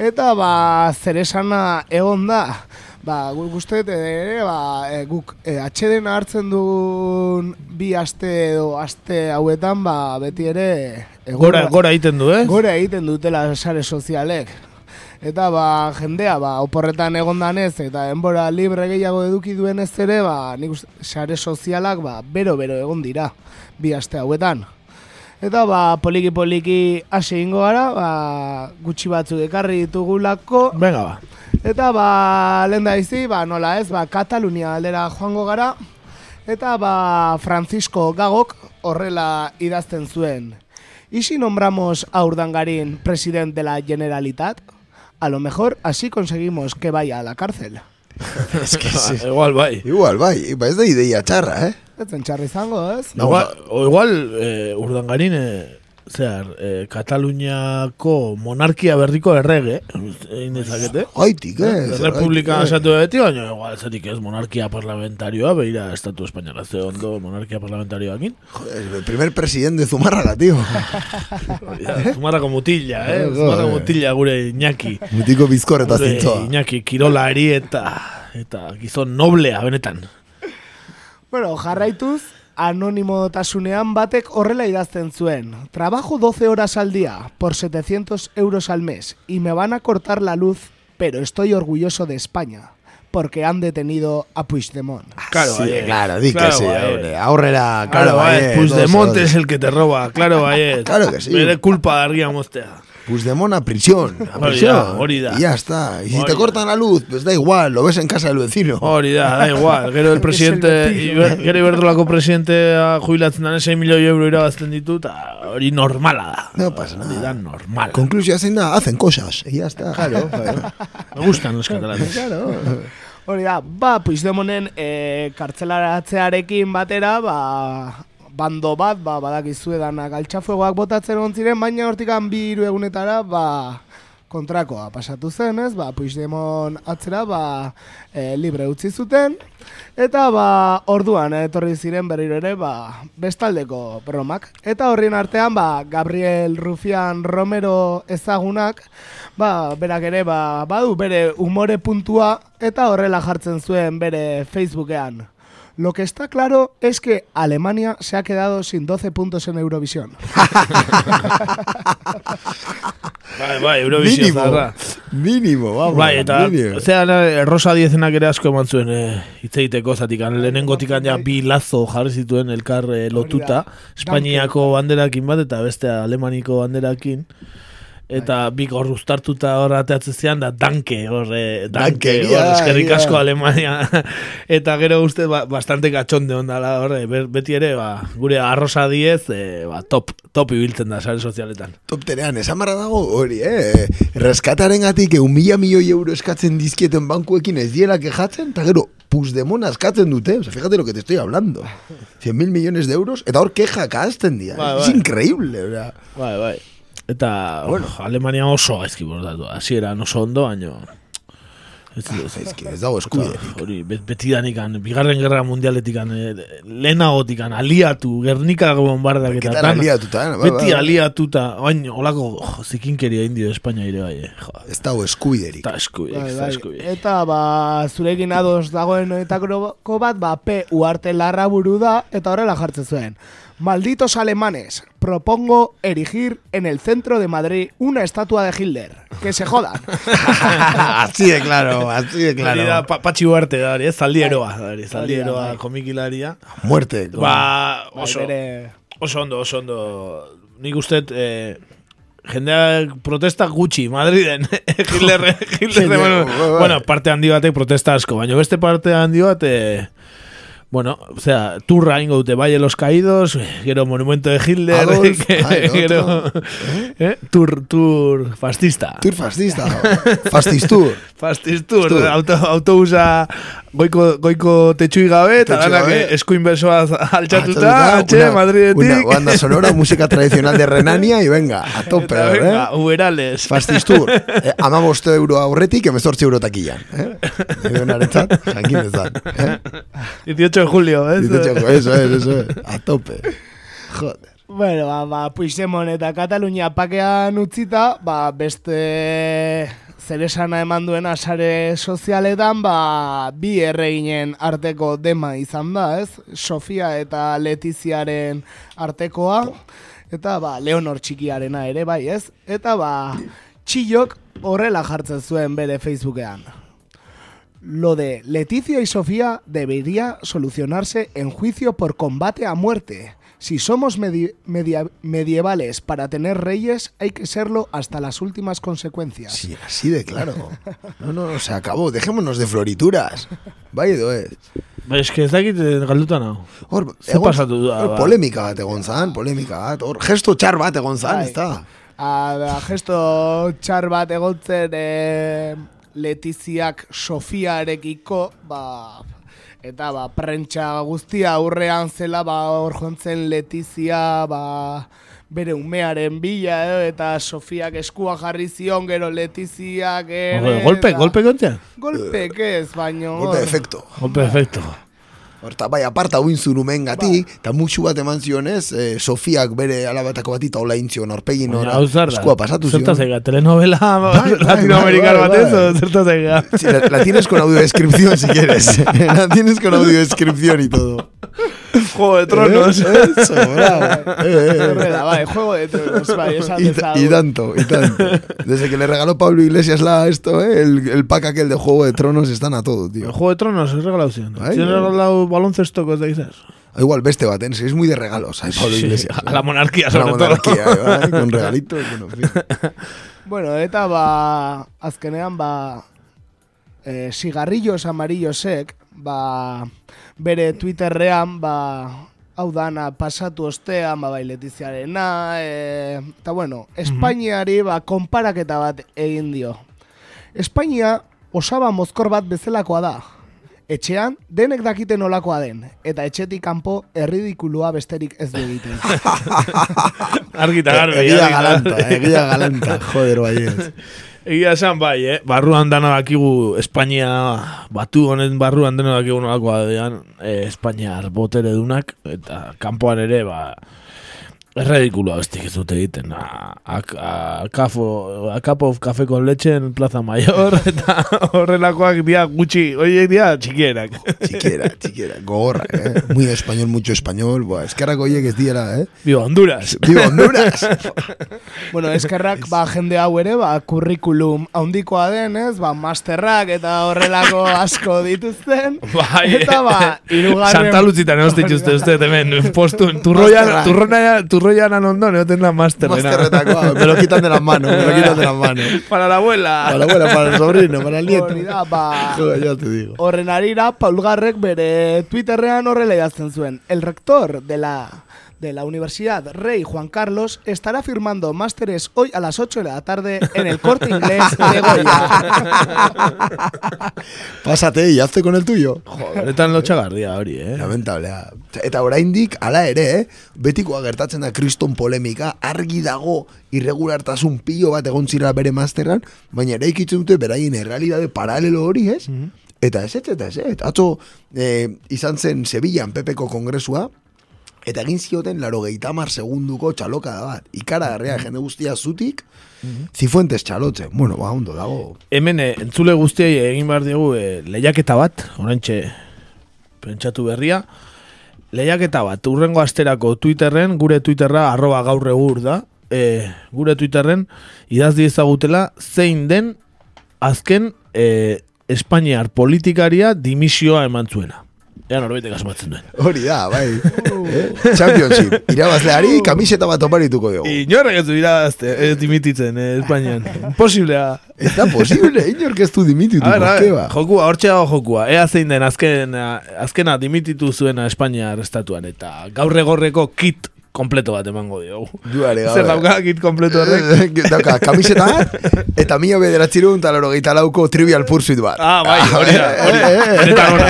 Speaker 8: eta ba zeresana egon da. Ba, guk uste ere, ba, e, guk e, atxeden hartzen dugun bi aste edo aste hauetan, ba, beti ere... e,
Speaker 1: Gora, gora egiten du, eh?
Speaker 8: Gora egiten dutela sare sozialek. Eta ba, jendea, ba, oporretan egon danez, eta enbora libre gehiago eduki duen ez ere, ba, nik uste, sare sozialak, ba, bero-bero egon dira, bi aste hauetan. Eta ba, poliki-poliki hasi egingo gara, ba, gutxi batzuk ekarri ditugulako,
Speaker 1: Venga, ba.
Speaker 8: Eta ba, lehen da izi, ba, nola ez, ba, Katalunia aldera joango gara, eta ba, Francisco Gagok horrela idazten zuen. ¿Y si nombramos a Urdangarín presidente de la Generalitat? A lo mejor así conseguimos que vaya a la cárcel.
Speaker 5: Es que sí.
Speaker 1: Igual, bai.
Speaker 5: Igual, bai, ba ez da ideia txarra, eh?
Speaker 8: Ez zen txarri izango, ez?
Speaker 1: Igual, o igual eh, urdangarin, eh, zehar, eh, Kataluniako monarkia berriko errege, egin dezakete.
Speaker 5: Gaitik, eh?
Speaker 1: Republika
Speaker 5: zergatik,
Speaker 1: esatu beti, baina igual zetik ez monarkia parlamentarioa, beira estatu espainola, ze ondo monarkia parlamentarioakin.
Speaker 5: eh? Joder, el primer presidente de Zumárraga, tío.
Speaker 1: Zumarrako mutilla, eh?
Speaker 5: Eh,
Speaker 1: Zumarrako
Speaker 5: joder.
Speaker 1: mutilla gure Iñaki.
Speaker 5: Mutiko bizkor eta zintzoa.
Speaker 1: Iñaki kirolari eta eta gizon noblea benetan.
Speaker 8: Bueno, jarraituz, anonimotasunean batek horrela idazten zuen. Trabajo 12 horas al día por 700 euros al mes y me van a cortar la luz, pero estoy orgulloso de España porque han detenido a Puigdemont.
Speaker 1: Claro,
Speaker 5: sí, claro, di
Speaker 1: Claro,
Speaker 5: que sí. Aurrera,
Speaker 1: Claro, Puigdemont es el que te roba, claro, baiet.
Speaker 5: Claro que sí.
Speaker 1: Bere culpa dargia mostea.
Speaker 5: Puigdemont a prisión, a prisión.
Speaker 1: da, hori da.
Speaker 5: Y ya está. Y si te cortan la luz, pues da igual, lo ves en casa del vecino.
Speaker 1: Hori da, da igual. Gero el presidente,
Speaker 8: Es el
Speaker 1: Iber- gero iberdolako presidentea jubilatzen dane 6 milioi euro irabazten ditu, eta hori normala da.
Speaker 5: No pasa nada.
Speaker 1: Hori da normala.
Speaker 5: Conclusión zein da, hacen cosas. Y ya está.
Speaker 1: Claro, claro. Me gustan los catalanes.
Speaker 8: Hori da, ba, Puigdemonten e, kartzelaratzearekin batera, ba, bando bat, ba, badakizue danak altxafuegoak botatzen egon ziren, baina hortikan bi hiru egunetara, ba, kontrakoa pasatu zen, ez? Ba, Puigdemont atzera, ba, e, libre utzi zuten, eta ba, orduan etorri ziren berriro ere, ba, bestaldeko bromak. Eta horrien artean, ba, Gabriel Rufian Romero ezagunak, ba, berak ere, ba, badu bere umore puntua, eta horrela jartzen zuen bere Facebookean. Lo que está claro es que Alemania se ha quedado sin 12 puntos en Eurovisión.
Speaker 1: Bai, bai, Eurovizio
Speaker 5: Mínimo.
Speaker 1: zarra.
Speaker 5: Mínimo, vamos.
Speaker 1: Bai, eta,
Speaker 5: mínimo.
Speaker 1: zean, eh, Rosa Diezenak ere asko eman zuen eh, hitz egiteko zatikan, lehenengotikan ja bi lazo jarri zituen elkar eh, lotuta, Espainiako banderakin bat eta beste Alemaniko banderakin, eta bi hor uztartuta hor ateatzen zian, da danke, hor, eh, danke,
Speaker 5: Dankeria,
Speaker 1: hor, eskerrik
Speaker 5: ia.
Speaker 1: asko Alemania, eta gero uste ba, bastante katxonde ondala, hor, eh, beti ere, ba, gure arrosa diez, eh, ba, top, top ibiltzen da, sare sozialetan.
Speaker 5: Top tenean, esan barra dago hori, eh? Reskataren gatik un mila milioi euro eskatzen dizkieten bankuekin ez diela kejatzen, eta gero, Puigdemont askatzen dute, o sea, fíjate lo que te estoy hablando. 100 mil millones de euros, eta hor kejak hazten dira.
Speaker 1: Bai,
Speaker 5: es
Speaker 1: bai.
Speaker 5: increíble, o sea.
Speaker 1: Bai, bai. Eta, bueno, Alemania oso gaizki bordatu. Hasieran oso ondo, baino... Ez, ez,
Speaker 5: Ez ez dago eskude.
Speaker 1: Hori, bet, betidanikan, bigarren gerra mundialetikan, eh, lehenagotikan, aliatu, Gernika bombardak eta
Speaker 5: Berketan aliatuta, eh? Bai,
Speaker 1: Beti
Speaker 5: bai, bai.
Speaker 1: aliatuta, bain, olako jo, zikinkeria indio Espainia ire bai, eh, jo.
Speaker 5: Ez dago eskubiderik.
Speaker 1: Eta eskubiek,
Speaker 8: Bai, bai. Eta ba, zurekin ados dagoen etako bat, ba, P. Uarte larra buru da, eta horrela jartzen zuen. Malditos alemanes, propongo erigir en el centro de Madrid una estatua de Hitler. Que se jodan.
Speaker 5: así de claro, así de
Speaker 1: Hori da,
Speaker 5: claro.
Speaker 1: pa, patxi uarte da hori, ez? Da komikilaria.
Speaker 5: Muerte.
Speaker 1: Ba, oso,
Speaker 8: bere-
Speaker 1: oso ondo, oso ondo. Nik uste, eh, jendeak protesta gutxi, Madriden. Hitler, Hitler, bueno, bueno, parte handi batek protesta asko, baina beste parte handi bat, eh, bueno, o sea, turra ingo dute Valle de los Caídos, gero monumento de Hitler,
Speaker 5: Adolf,
Speaker 1: que-
Speaker 5: el
Speaker 1: gero,
Speaker 5: otro.
Speaker 1: eh, tour, tour fascista.
Speaker 5: Tour fascista. Fastistur.
Speaker 1: Fastistur,
Speaker 5: Tour.
Speaker 1: auto, autobusa goiko, goiko tetxui gabe, eta
Speaker 5: gabe.
Speaker 1: eskuin besoa altxatuta, atxe, Madridetik.
Speaker 5: Una banda sonora, música tradicional de Renania y venga, a tope,
Speaker 1: Eta venga,
Speaker 5: eh?
Speaker 1: uberales.
Speaker 5: Fastistur. Eh, ama boste euro aurretik, emezortzi euro takilan. Eh? Edonarentzat, jakin ezan. Eh?
Speaker 1: 18 de julio, ¿eh?
Speaker 5: Dice, eso es, eso es. A tope. Joder.
Speaker 8: Bueno, ba, ba, Puigdemont eta Katalunia pakean utzita, ba, beste zeresana eman duena sare sozialetan, ba, bi erreginen arteko dema izan da, ez? Sofia eta Letiziaren artekoa, eta ba, Leonor txikiarena ere, bai, ez? Eta ba, txillok horrela jartzen zuen bere Facebookean. Lo de Leticia y Sofía debería solucionarse en juicio por combate a muerte. Si somos medi- media- medievales para tener reyes, hay que serlo hasta las últimas consecuencias.
Speaker 5: Sí, así de claro. No, no, se acabó. Dejémonos de florituras. Bai edo ez.
Speaker 1: Ba, Es que dakit eh, galduta nao.
Speaker 5: Hor,
Speaker 1: Ze pasatu da, ba?
Speaker 5: polemika bat egon zan, polemika bat. Hor, gesto txar bat egon zan,
Speaker 8: Bai.
Speaker 5: ez da?
Speaker 8: A, da, gesto txar bat egotzen e, Letiziak Sofiarekiko, ba, eta ba, prentsa guztia aurrean zela, ba, hor jontzen Letizia, ba, bere umearen bila, eh, eta Sofiak eskua jarri zion, gero Letiziak ere...
Speaker 1: Golpe,
Speaker 8: eta-
Speaker 1: golpe kontzea?
Speaker 8: Golpek ez, baino...
Speaker 5: Golpe efecto.
Speaker 1: Golpe efecto.
Speaker 5: Horta, bai, aparta huin zunumen gatik, eta musu bat eman zionez, eh, Sofiak bere alabatako bat eta hola intzion, orpegin
Speaker 1: da.
Speaker 5: eskua pasatu zion.
Speaker 1: Zertaz ega, telenovela
Speaker 5: bai,
Speaker 1: latinoamerikar
Speaker 5: bai,
Speaker 1: batez,
Speaker 5: bai.
Speaker 1: o zertaz ega.
Speaker 5: Sí, la, la tienes con audiodescripción si quieres. la tienes con audiodescripción y todo.
Speaker 1: Juego de Tronos.
Speaker 5: Eh, Eso, bravo. Eh, eh,
Speaker 8: juego de tronos,
Speaker 5: Y, tanto, y tanto. Desde que le regaló Pablo Iglesias la esto, eh, el, el pack aquel de Juego de Tronos están a todo,
Speaker 1: El
Speaker 5: tío.
Speaker 1: Juego de Tronos, es regalau zion.
Speaker 5: Bai,
Speaker 1: Zion
Speaker 5: bai.
Speaker 1: regalau baloncestoko, ez da izaz.
Speaker 5: Igual beste baten, es muy de regalos, hay Pablo
Speaker 1: Sí,
Speaker 5: Iglesias.
Speaker 1: a la monarquía,
Speaker 5: A la
Speaker 1: sobre todo.
Speaker 5: monarquía, eh, bai, con regalitos, bueno, en fin.
Speaker 8: Bueno, eta ba, azkenean ba, e, sigarrillos amarillosek, ba, bere Twitterrean, ba, hau dana pasatu ostean, ba, bai Letiziarena, e, eta bueno, Espainiari, ba, konparaketa bat egin dio. Espainia osaba mozkor bat bezalakoa da. Etxean, denek dakite nolakoa den, eta etxetik kanpo erridikulua besterik ez du egiten.
Speaker 1: Argita garbi.
Speaker 5: Egia galanta, egia galanta, joder, baiez.
Speaker 1: Egia esan bai, eh? Barruan dana dakigu Espainia, batu honen barruan dena dakigu nolakoa dean, eh, Espainiar botere dunak, eta kanpoan ere, ba, erredikulua bestik ez dute egiten. A, a, a, kafo, a cup of café con leche en Plaza Mayor, eta horrelakoak dia gutxi, oiek dia txikierak.
Speaker 5: Chiquera, chiquera, gogorra, eh. Muy español, mucho español. Buah, eskerrak oiek ez diera, eh.
Speaker 1: Viva Honduras.
Speaker 5: Viva Honduras!
Speaker 8: Bueno, eskerrak ba, jende hau ere, ba, kurrikulum haundikoa denez, ba, masterrak eta horrelako asko dituzten.
Speaker 1: Bai,
Speaker 8: Eta ba, irugarren...
Speaker 1: Santa Luzitan egon dituzte uste hemen, postun, turroian,
Speaker 5: Masterrak.
Speaker 1: turroian, turroian ondon, egoten da masterrena.
Speaker 5: Masterretakoa, me lo quitan de las manos, me lo quitan de las manos.
Speaker 1: Para la abuela.
Speaker 5: Para la abuela, para el sobrino, para el nieto. Joder, ya te digo.
Speaker 8: horren arira, Paul Garrek bere Twitterrean horrela idazten zuen. El rector de la, de la Universidad Rey Juan Carlos estará firmando másteres hoy a las 8 de la tarde en el Corte Inglés de Goya.
Speaker 5: Pásate y hazte con el tuyo.
Speaker 1: Benetan lotxagarria hori, eh?
Speaker 5: Lamentablea. Eta oraindik hala ere, eh? betikoa gertatzen da kriston polemika, argi dago irregulartasun pilo bat egon zira bere masterran, baina ere ikitzen dute beraien errealidade paralelo hori, ez? Eta ez, ez, eta ez, ez. Atzo eh, izan zen Sevillan Pepeko kongresua, eta egin zioten laro geitamar segunduko txaloka da bat. Ikara garria jende guztia zutik, zifuentes txalotze. Bueno, ba, ondo dago.
Speaker 1: Hemen eh, entzule guztiei egin behar diegu eh, lehiaketa bat, orantxe pentsatu berria. lehiaketa bat, urrengo asterako Twitterren, gure Twitterra arroba gaur egur da, e, gure Twitterren idaz diezagutela zein den azken e, Espainiar politikaria dimisioa eman zuena. Ea norbaitek asmatzen duen.
Speaker 5: Hori da, bai. Eh? Championship. Irabazleari kamiseta bat oparituko dugu.
Speaker 1: Inorrek ez du irabazte, ez dimititzen eh, Espainian. Imposiblea.
Speaker 5: Ez da posible, inork ez du dimititu.
Speaker 1: A ber, a
Speaker 5: ba?
Speaker 1: jokua, hortxe dago jokua. Ea zein den azken, azkena dimititu zuena Espainiar estatuan eta gaur egorreko kit kompleto bat emango diogu.
Speaker 5: Duare gabe.
Speaker 1: Zer dauka kit kompleto horrek?
Speaker 5: Dauka, kamiseta bat, eta mila bederatzerun eta laro gehieta lauko trivial pursuit bat.
Speaker 1: Ah, bai, hori da, hori da.
Speaker 5: Eh, eh, eh.
Speaker 1: Hori.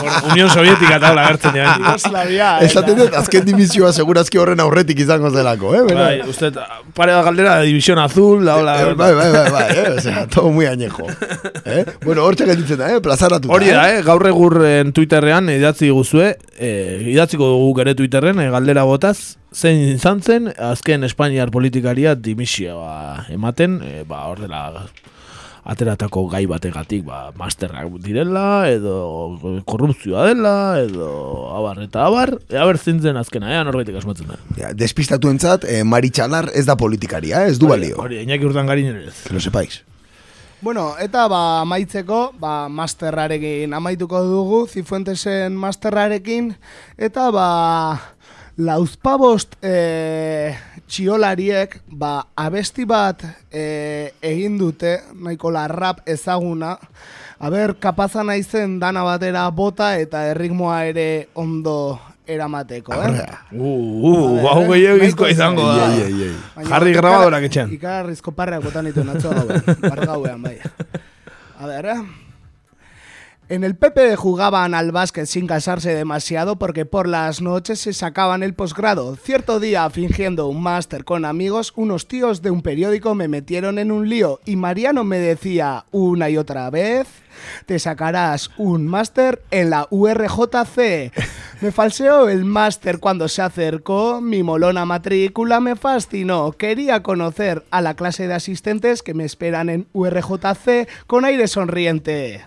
Speaker 1: Hor, Unión Sovietika eta hola gertzen dira.
Speaker 8: Yugoslavia,
Speaker 5: Esaten dut, azken dimisioa segurazki horren aurretik izango zelako, eh?
Speaker 1: Bai,
Speaker 5: Bera?
Speaker 1: usted, pare da galdera de División Azul, la hola.
Speaker 5: Eh, Bai, bai, bai, bai, eh? O sea, todo muy añejo. Eh? Bueno, hortxe gelditzen da, eh? Plazaratuta.
Speaker 1: Hori da, eh? gaur egurren Twitterrean idatzi guzue, eh, idatziko dugu gure Twitterren, eh, galdera botaz, zein izan zen, azken Espainiar politikaria dimisioa ematen, eh, ba, hor dela ateratako gai bategatik, ba, masterrak direla, edo korrupzioa dela, edo abar eta abar, e, aber zein zen azkena, ea norbaitek asmatzen da.
Speaker 5: Ja, despistatuentzat, eh, Maritxalar ez da politikaria, eh? ez du balio.
Speaker 1: Hori, Iñaki urtan garin ere ez.
Speaker 5: Que lo sepáis.
Speaker 8: Bueno, eta ba amaitzeko, ba masterrarekin amaituko dugu, Zifuentesen masterrarekin, eta ba lauzpabost e, txiolariek ba abesti bat e, egin dute, nahiko la rap ezaguna, Aber, kapaza naizen dana batera bota eta erritmoa ere ondo eramateko, eh?
Speaker 5: Arrea.
Speaker 1: Uh, uh, hau gehiagizkoa izango da.
Speaker 5: Ei, ei.
Speaker 8: Baina
Speaker 1: Jarri grabadorak etxean.
Speaker 8: Ikarrizko parrak botan ditu natzo gauen, gauean, bai. A ver, eh. En el PP jugaban al básquet sin casarse demasiado porque por las noches se sacaban el posgrado. Cierto día, fingiendo un máster con amigos, unos tíos de un periódico me metieron en un lío y Mariano me decía una y otra vez, te sacarás un máster en la URJC. Me falseó el máster cuando se acercó, mi molona matrícula me fascinó. Quería conocer a la clase de asistentes que me esperan en URJC con aire sonriente.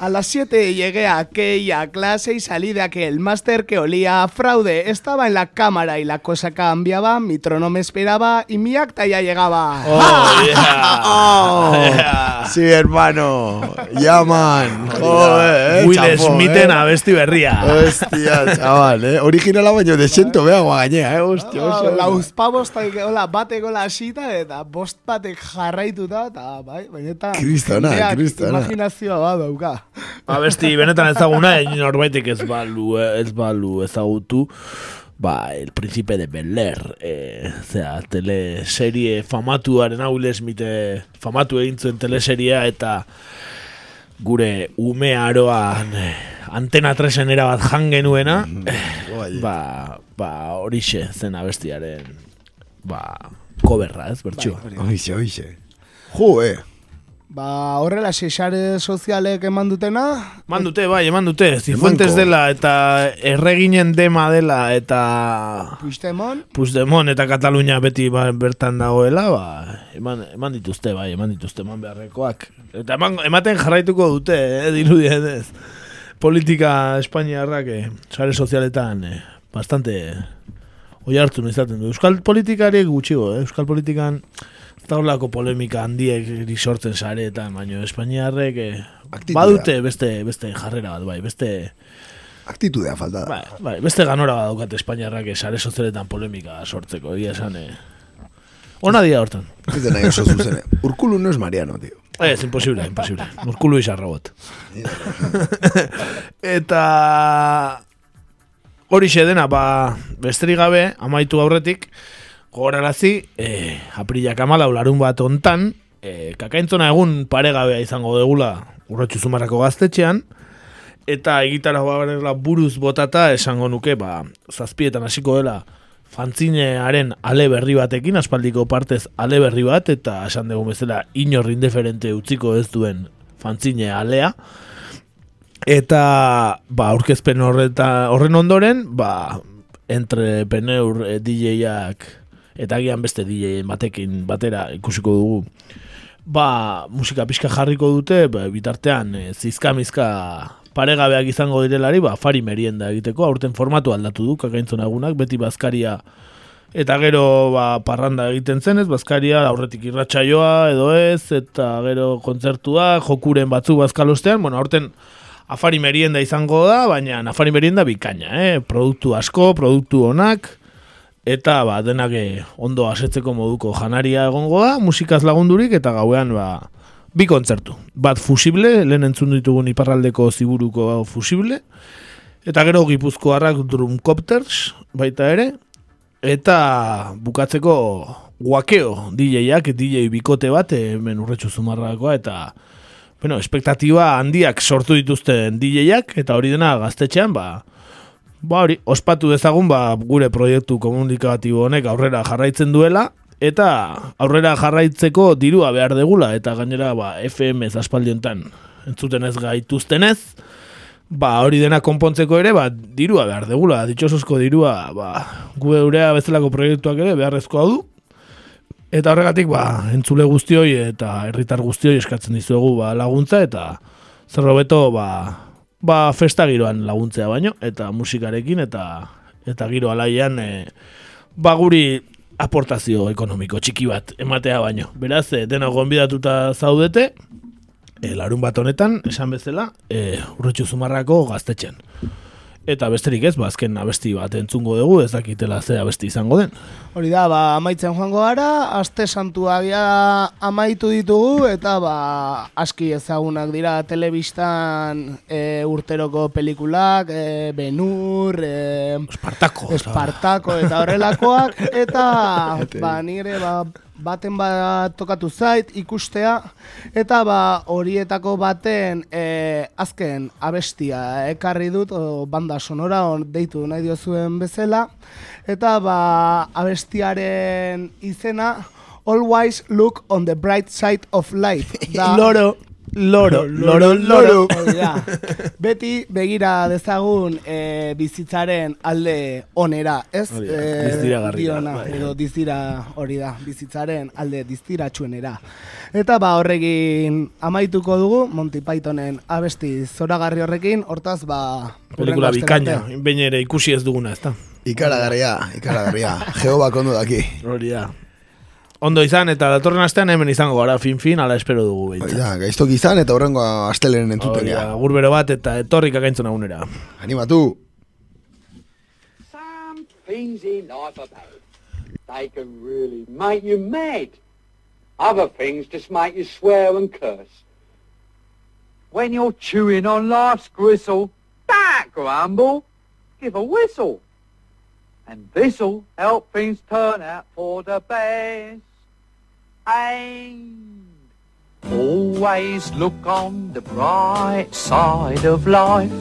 Speaker 8: A las 7 llegué a aquella clase y salí de aquel máster que olía a fraude. Estaba en la cámara y la cosa cambiaba, mi trono me esperaba y mi acta ya llegaba.
Speaker 1: Oh, yeah.
Speaker 5: Oh,
Speaker 1: Yeah.
Speaker 5: sí, hermano. Llaman. Joder, eh,
Speaker 1: Will Smithen
Speaker 5: eh.
Speaker 1: abesti berria.
Speaker 5: Hostia, chaval, eh. Originala baino desento beagoa gainea, eh. Hostia,
Speaker 8: Ah,
Speaker 5: oso.
Speaker 8: Lauz pavos hola, bateko lasita eta bost batek jarraituta eta bai, baina
Speaker 5: Kristona,
Speaker 8: jendeak
Speaker 5: kristona.
Speaker 8: Imaginazioa bat dauka.
Speaker 1: Abesti benetan ezaguna, egin norbaitek ez balu, eh, ez balu ezagutu, ba, el príncipe de Bel Air, eh, zera, teleserie famatuaren hau eh, famatu egin zuen teleseria eta gure ume aroan eh, antena tresen bat jan genuena, eh,
Speaker 5: Bai.
Speaker 1: ba, ba, horixe zen abestiaren, ba, koberra, ez, bertxua.
Speaker 5: Oixe, oixe. Jo, eh.
Speaker 8: Ba, horrela sare sozialek eman dutena,
Speaker 1: Eman dute, bai, eman dute, Zifuentes dela eta erreginen dema dela eta
Speaker 8: Puigdemont,
Speaker 1: Puigdemont eta Katalunia beti ba, bertan dagoela, ba, eman, eman dituzte, bai, eman dituzte, eman beharrekoak. Eta eman, ematen jarraituko dute, eh, dirudien ez. Politika Espainiarrak, eh, sare sozialetan, eh, bastante oi hartu izaten du. Euskal politikariek gutxigo, eh? Euskal politikan ez dagoelako polemika handiek sortzen sareetan, baina Espainiarrek eh, badute beste beste jarrera bat, bai, beste
Speaker 5: Aktitudea falta da.
Speaker 1: bai, bai, beste ganora bat daukate Espainiarrak eh, sare sozialetan polemika sortzeko, egia esan eh. Ona dia hortan.
Speaker 5: Ez dena oso zuzene. Urkulu no es Mariano, tío.
Speaker 1: Eh, Es imposible, imposible. Urkulu izarrabot. Eta hori dena, ba, besterik gabe, amaitu aurretik, gogorarazi, eh, aprilak amalau larun bat ontan, eh, kakaintzona egun paregabea izango degula urratxu zumarrako gaztetxean, eta egitara barela buruz botata esango nuke, ba, zazpietan hasiko dela fantzinearen ale berri batekin, aspaldiko partez ale berri bat, eta esan dugu bezala inor indiferente utziko ez duen fantzine alea, eta ba, aurkezpen horreta, horren ondoren, ba, entrepreneur eh, DJ-ak eta agian beste DJ batekin batera ikusiko dugu ba, musika pixka jarriko dute, ba, bitartean e, zizka-mizka paregabeak izango direlari, ba, afari merienda egiteko, aurten formatu aldatu du, kakaintzona egunak, beti bazkaria eta gero ba, parranda egiten zenez, bazkaria aurretik irratsaioa edo ez, eta gero kontzertua, jokuren batzuk bazkalostean, bueno, aurten afari merienda izango da, baina afari merienda bikaina, eh? produktu asko, produktu onak, eta ba, denak eh, ondo asetzeko moduko janaria egongo da, musikaz lagundurik, eta gauean ba, bi kontzertu. Bat fusible, lehen entzun ditugun iparraldeko ziburuko fusible, eta gero gipuzkoarrak drumcopters, baita ere, eta bukatzeko guakeo DJ-ak, DJ bikote bat, hemen urretxu zumarrakoa, eta bueno, espektatiba handiak sortu dituzten DJ-ak, eta hori dena gaztetxean, ba, ba hori, ospatu dezagun, ba, gure proiektu komunikatibo honek aurrera jarraitzen duela, eta aurrera jarraitzeko dirua behar degula, eta gainera, ba, FM ez aspaldiontan entzuten ez gaituztenez, ba, hori dena konpontzeko ere, ba, dirua behar degula, ditxosozko dirua, ba, gu eurea bezalako proiektuak ere beharrezkoa du, eta horregatik, ba, entzule guztioi eta herritar guztioi eskatzen dizuegu ba, laguntza, eta zer hobeto, ba, ba, festa giroan laguntzea baino, eta musikarekin, eta eta giro alaian, e, ba, guri aportazio ekonomiko txiki bat ematea baino. Beraz, e, dena gonbidatuta zaudete, e, larun bat honetan, esan bezala, e, urretxu zumarrako gaztetxen. Eta besterik ez, ba, azken abesti bat entzungo dugu, ez dakitela ze abesti izango den.
Speaker 8: Hori da, ba, amaitzen joango gara, aste santua bia amaitu ditugu, eta ba, aski ezagunak dira telebistan e, urteroko pelikulak, e, Benur, e,
Speaker 1: Espartako.
Speaker 8: Espartako eta horrelakoak, eta ba, nire ba, baten bat tokatu zait ikustea eta ba horietako baten e, azken abestia ekarri dut o, banda sonora on deitu nahi diozuen bezala eta ba abestiaren izena Always look on the bright side of life. Da,
Speaker 1: Loro. Loro, loro, loro.
Speaker 8: Beti begira dezagun e, bizitzaren alde onera, ez?
Speaker 1: Hori da,
Speaker 8: Eh, diona,
Speaker 1: bai.
Speaker 8: edo distira hori da, bizitzaren alde distiratsuenera. Eta ba horrekin amaituko dugu Monty Pythonen abesti zoragarri horrekin, hortaz ba...
Speaker 1: Pelikula bikaina, behin ere ikusi ez duguna, ezta?
Speaker 5: Ikaragarria, ikaragarria. Jehovak ondo daki.
Speaker 1: Hori da. Ondo izan, eta datorren astean hemen izango gara, fin-fin, ala espero dugu
Speaker 5: Hori
Speaker 1: behintzat.
Speaker 5: da, gaiztok izan eta horrengo astelenen
Speaker 1: Hori
Speaker 5: entzutegia.
Speaker 1: da, gurbero bat eta etorrik akaintzen agunera.
Speaker 5: Animatu!
Speaker 9: Some things in life bad. They can really make you mad. Other things just make you swear and curse. When you're chewing on life's gristle, don't grumble, give a whistle. And this'll help things turn out for the best. And always look on the bright side of life.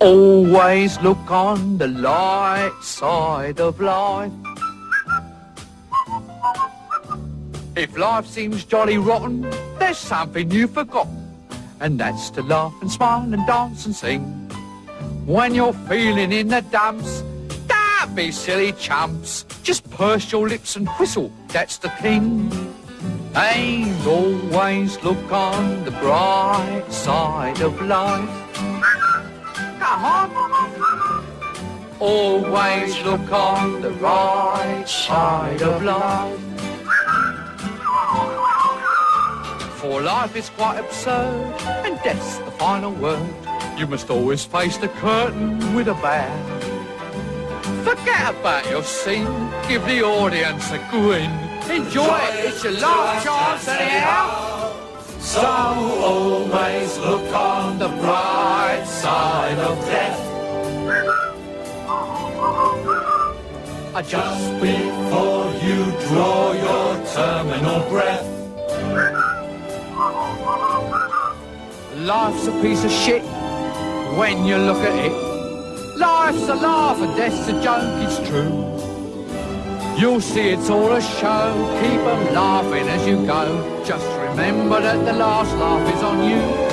Speaker 9: Always look on the light side of life. If life seems jolly rotten, there's something you've forgotten, and that's to laugh and smile and dance and sing. When you're feeling in the dumps, don't be silly chumps. Just purse your lips and whistle, that's the thing. And always look on the bright side of life. Come on. Always look on the right side of life. For life is quite absurd, and death's the final word. You must always face the curtain with a bow. Forget about your scene, give the audience a grin. Enjoy it, it's your last chance anyhow. So always look on the bright side of death. Just before you draw your terminal breath. Life's a piece of shit when you look at it. Life's a laugh and death's a joke, it's true. You'll see it's all a show, keep 'em laughing as you go. Just remember that the last laugh is on you.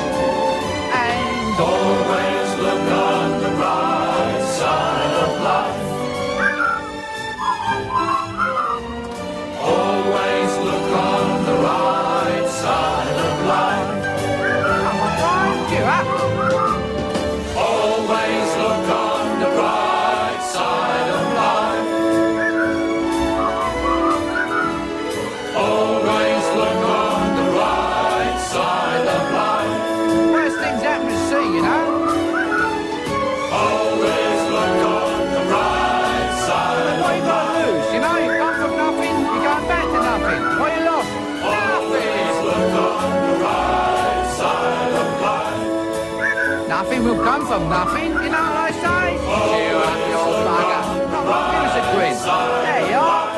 Speaker 9: Come from nothing, you know what I say? Cheer up, you old bugger. Come on, give us a grin. There you are.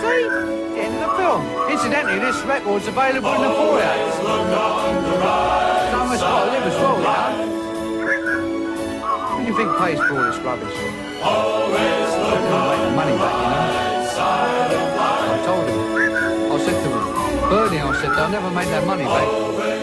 Speaker 9: See? The end of the film. Incidentally, this record's available in the foyer. Someone's got to live as well, you know. Who do you think pays for all this rubbish? Always look the money back, you know. I told him. I said to him, Bernie, I said, they'll never make that money back.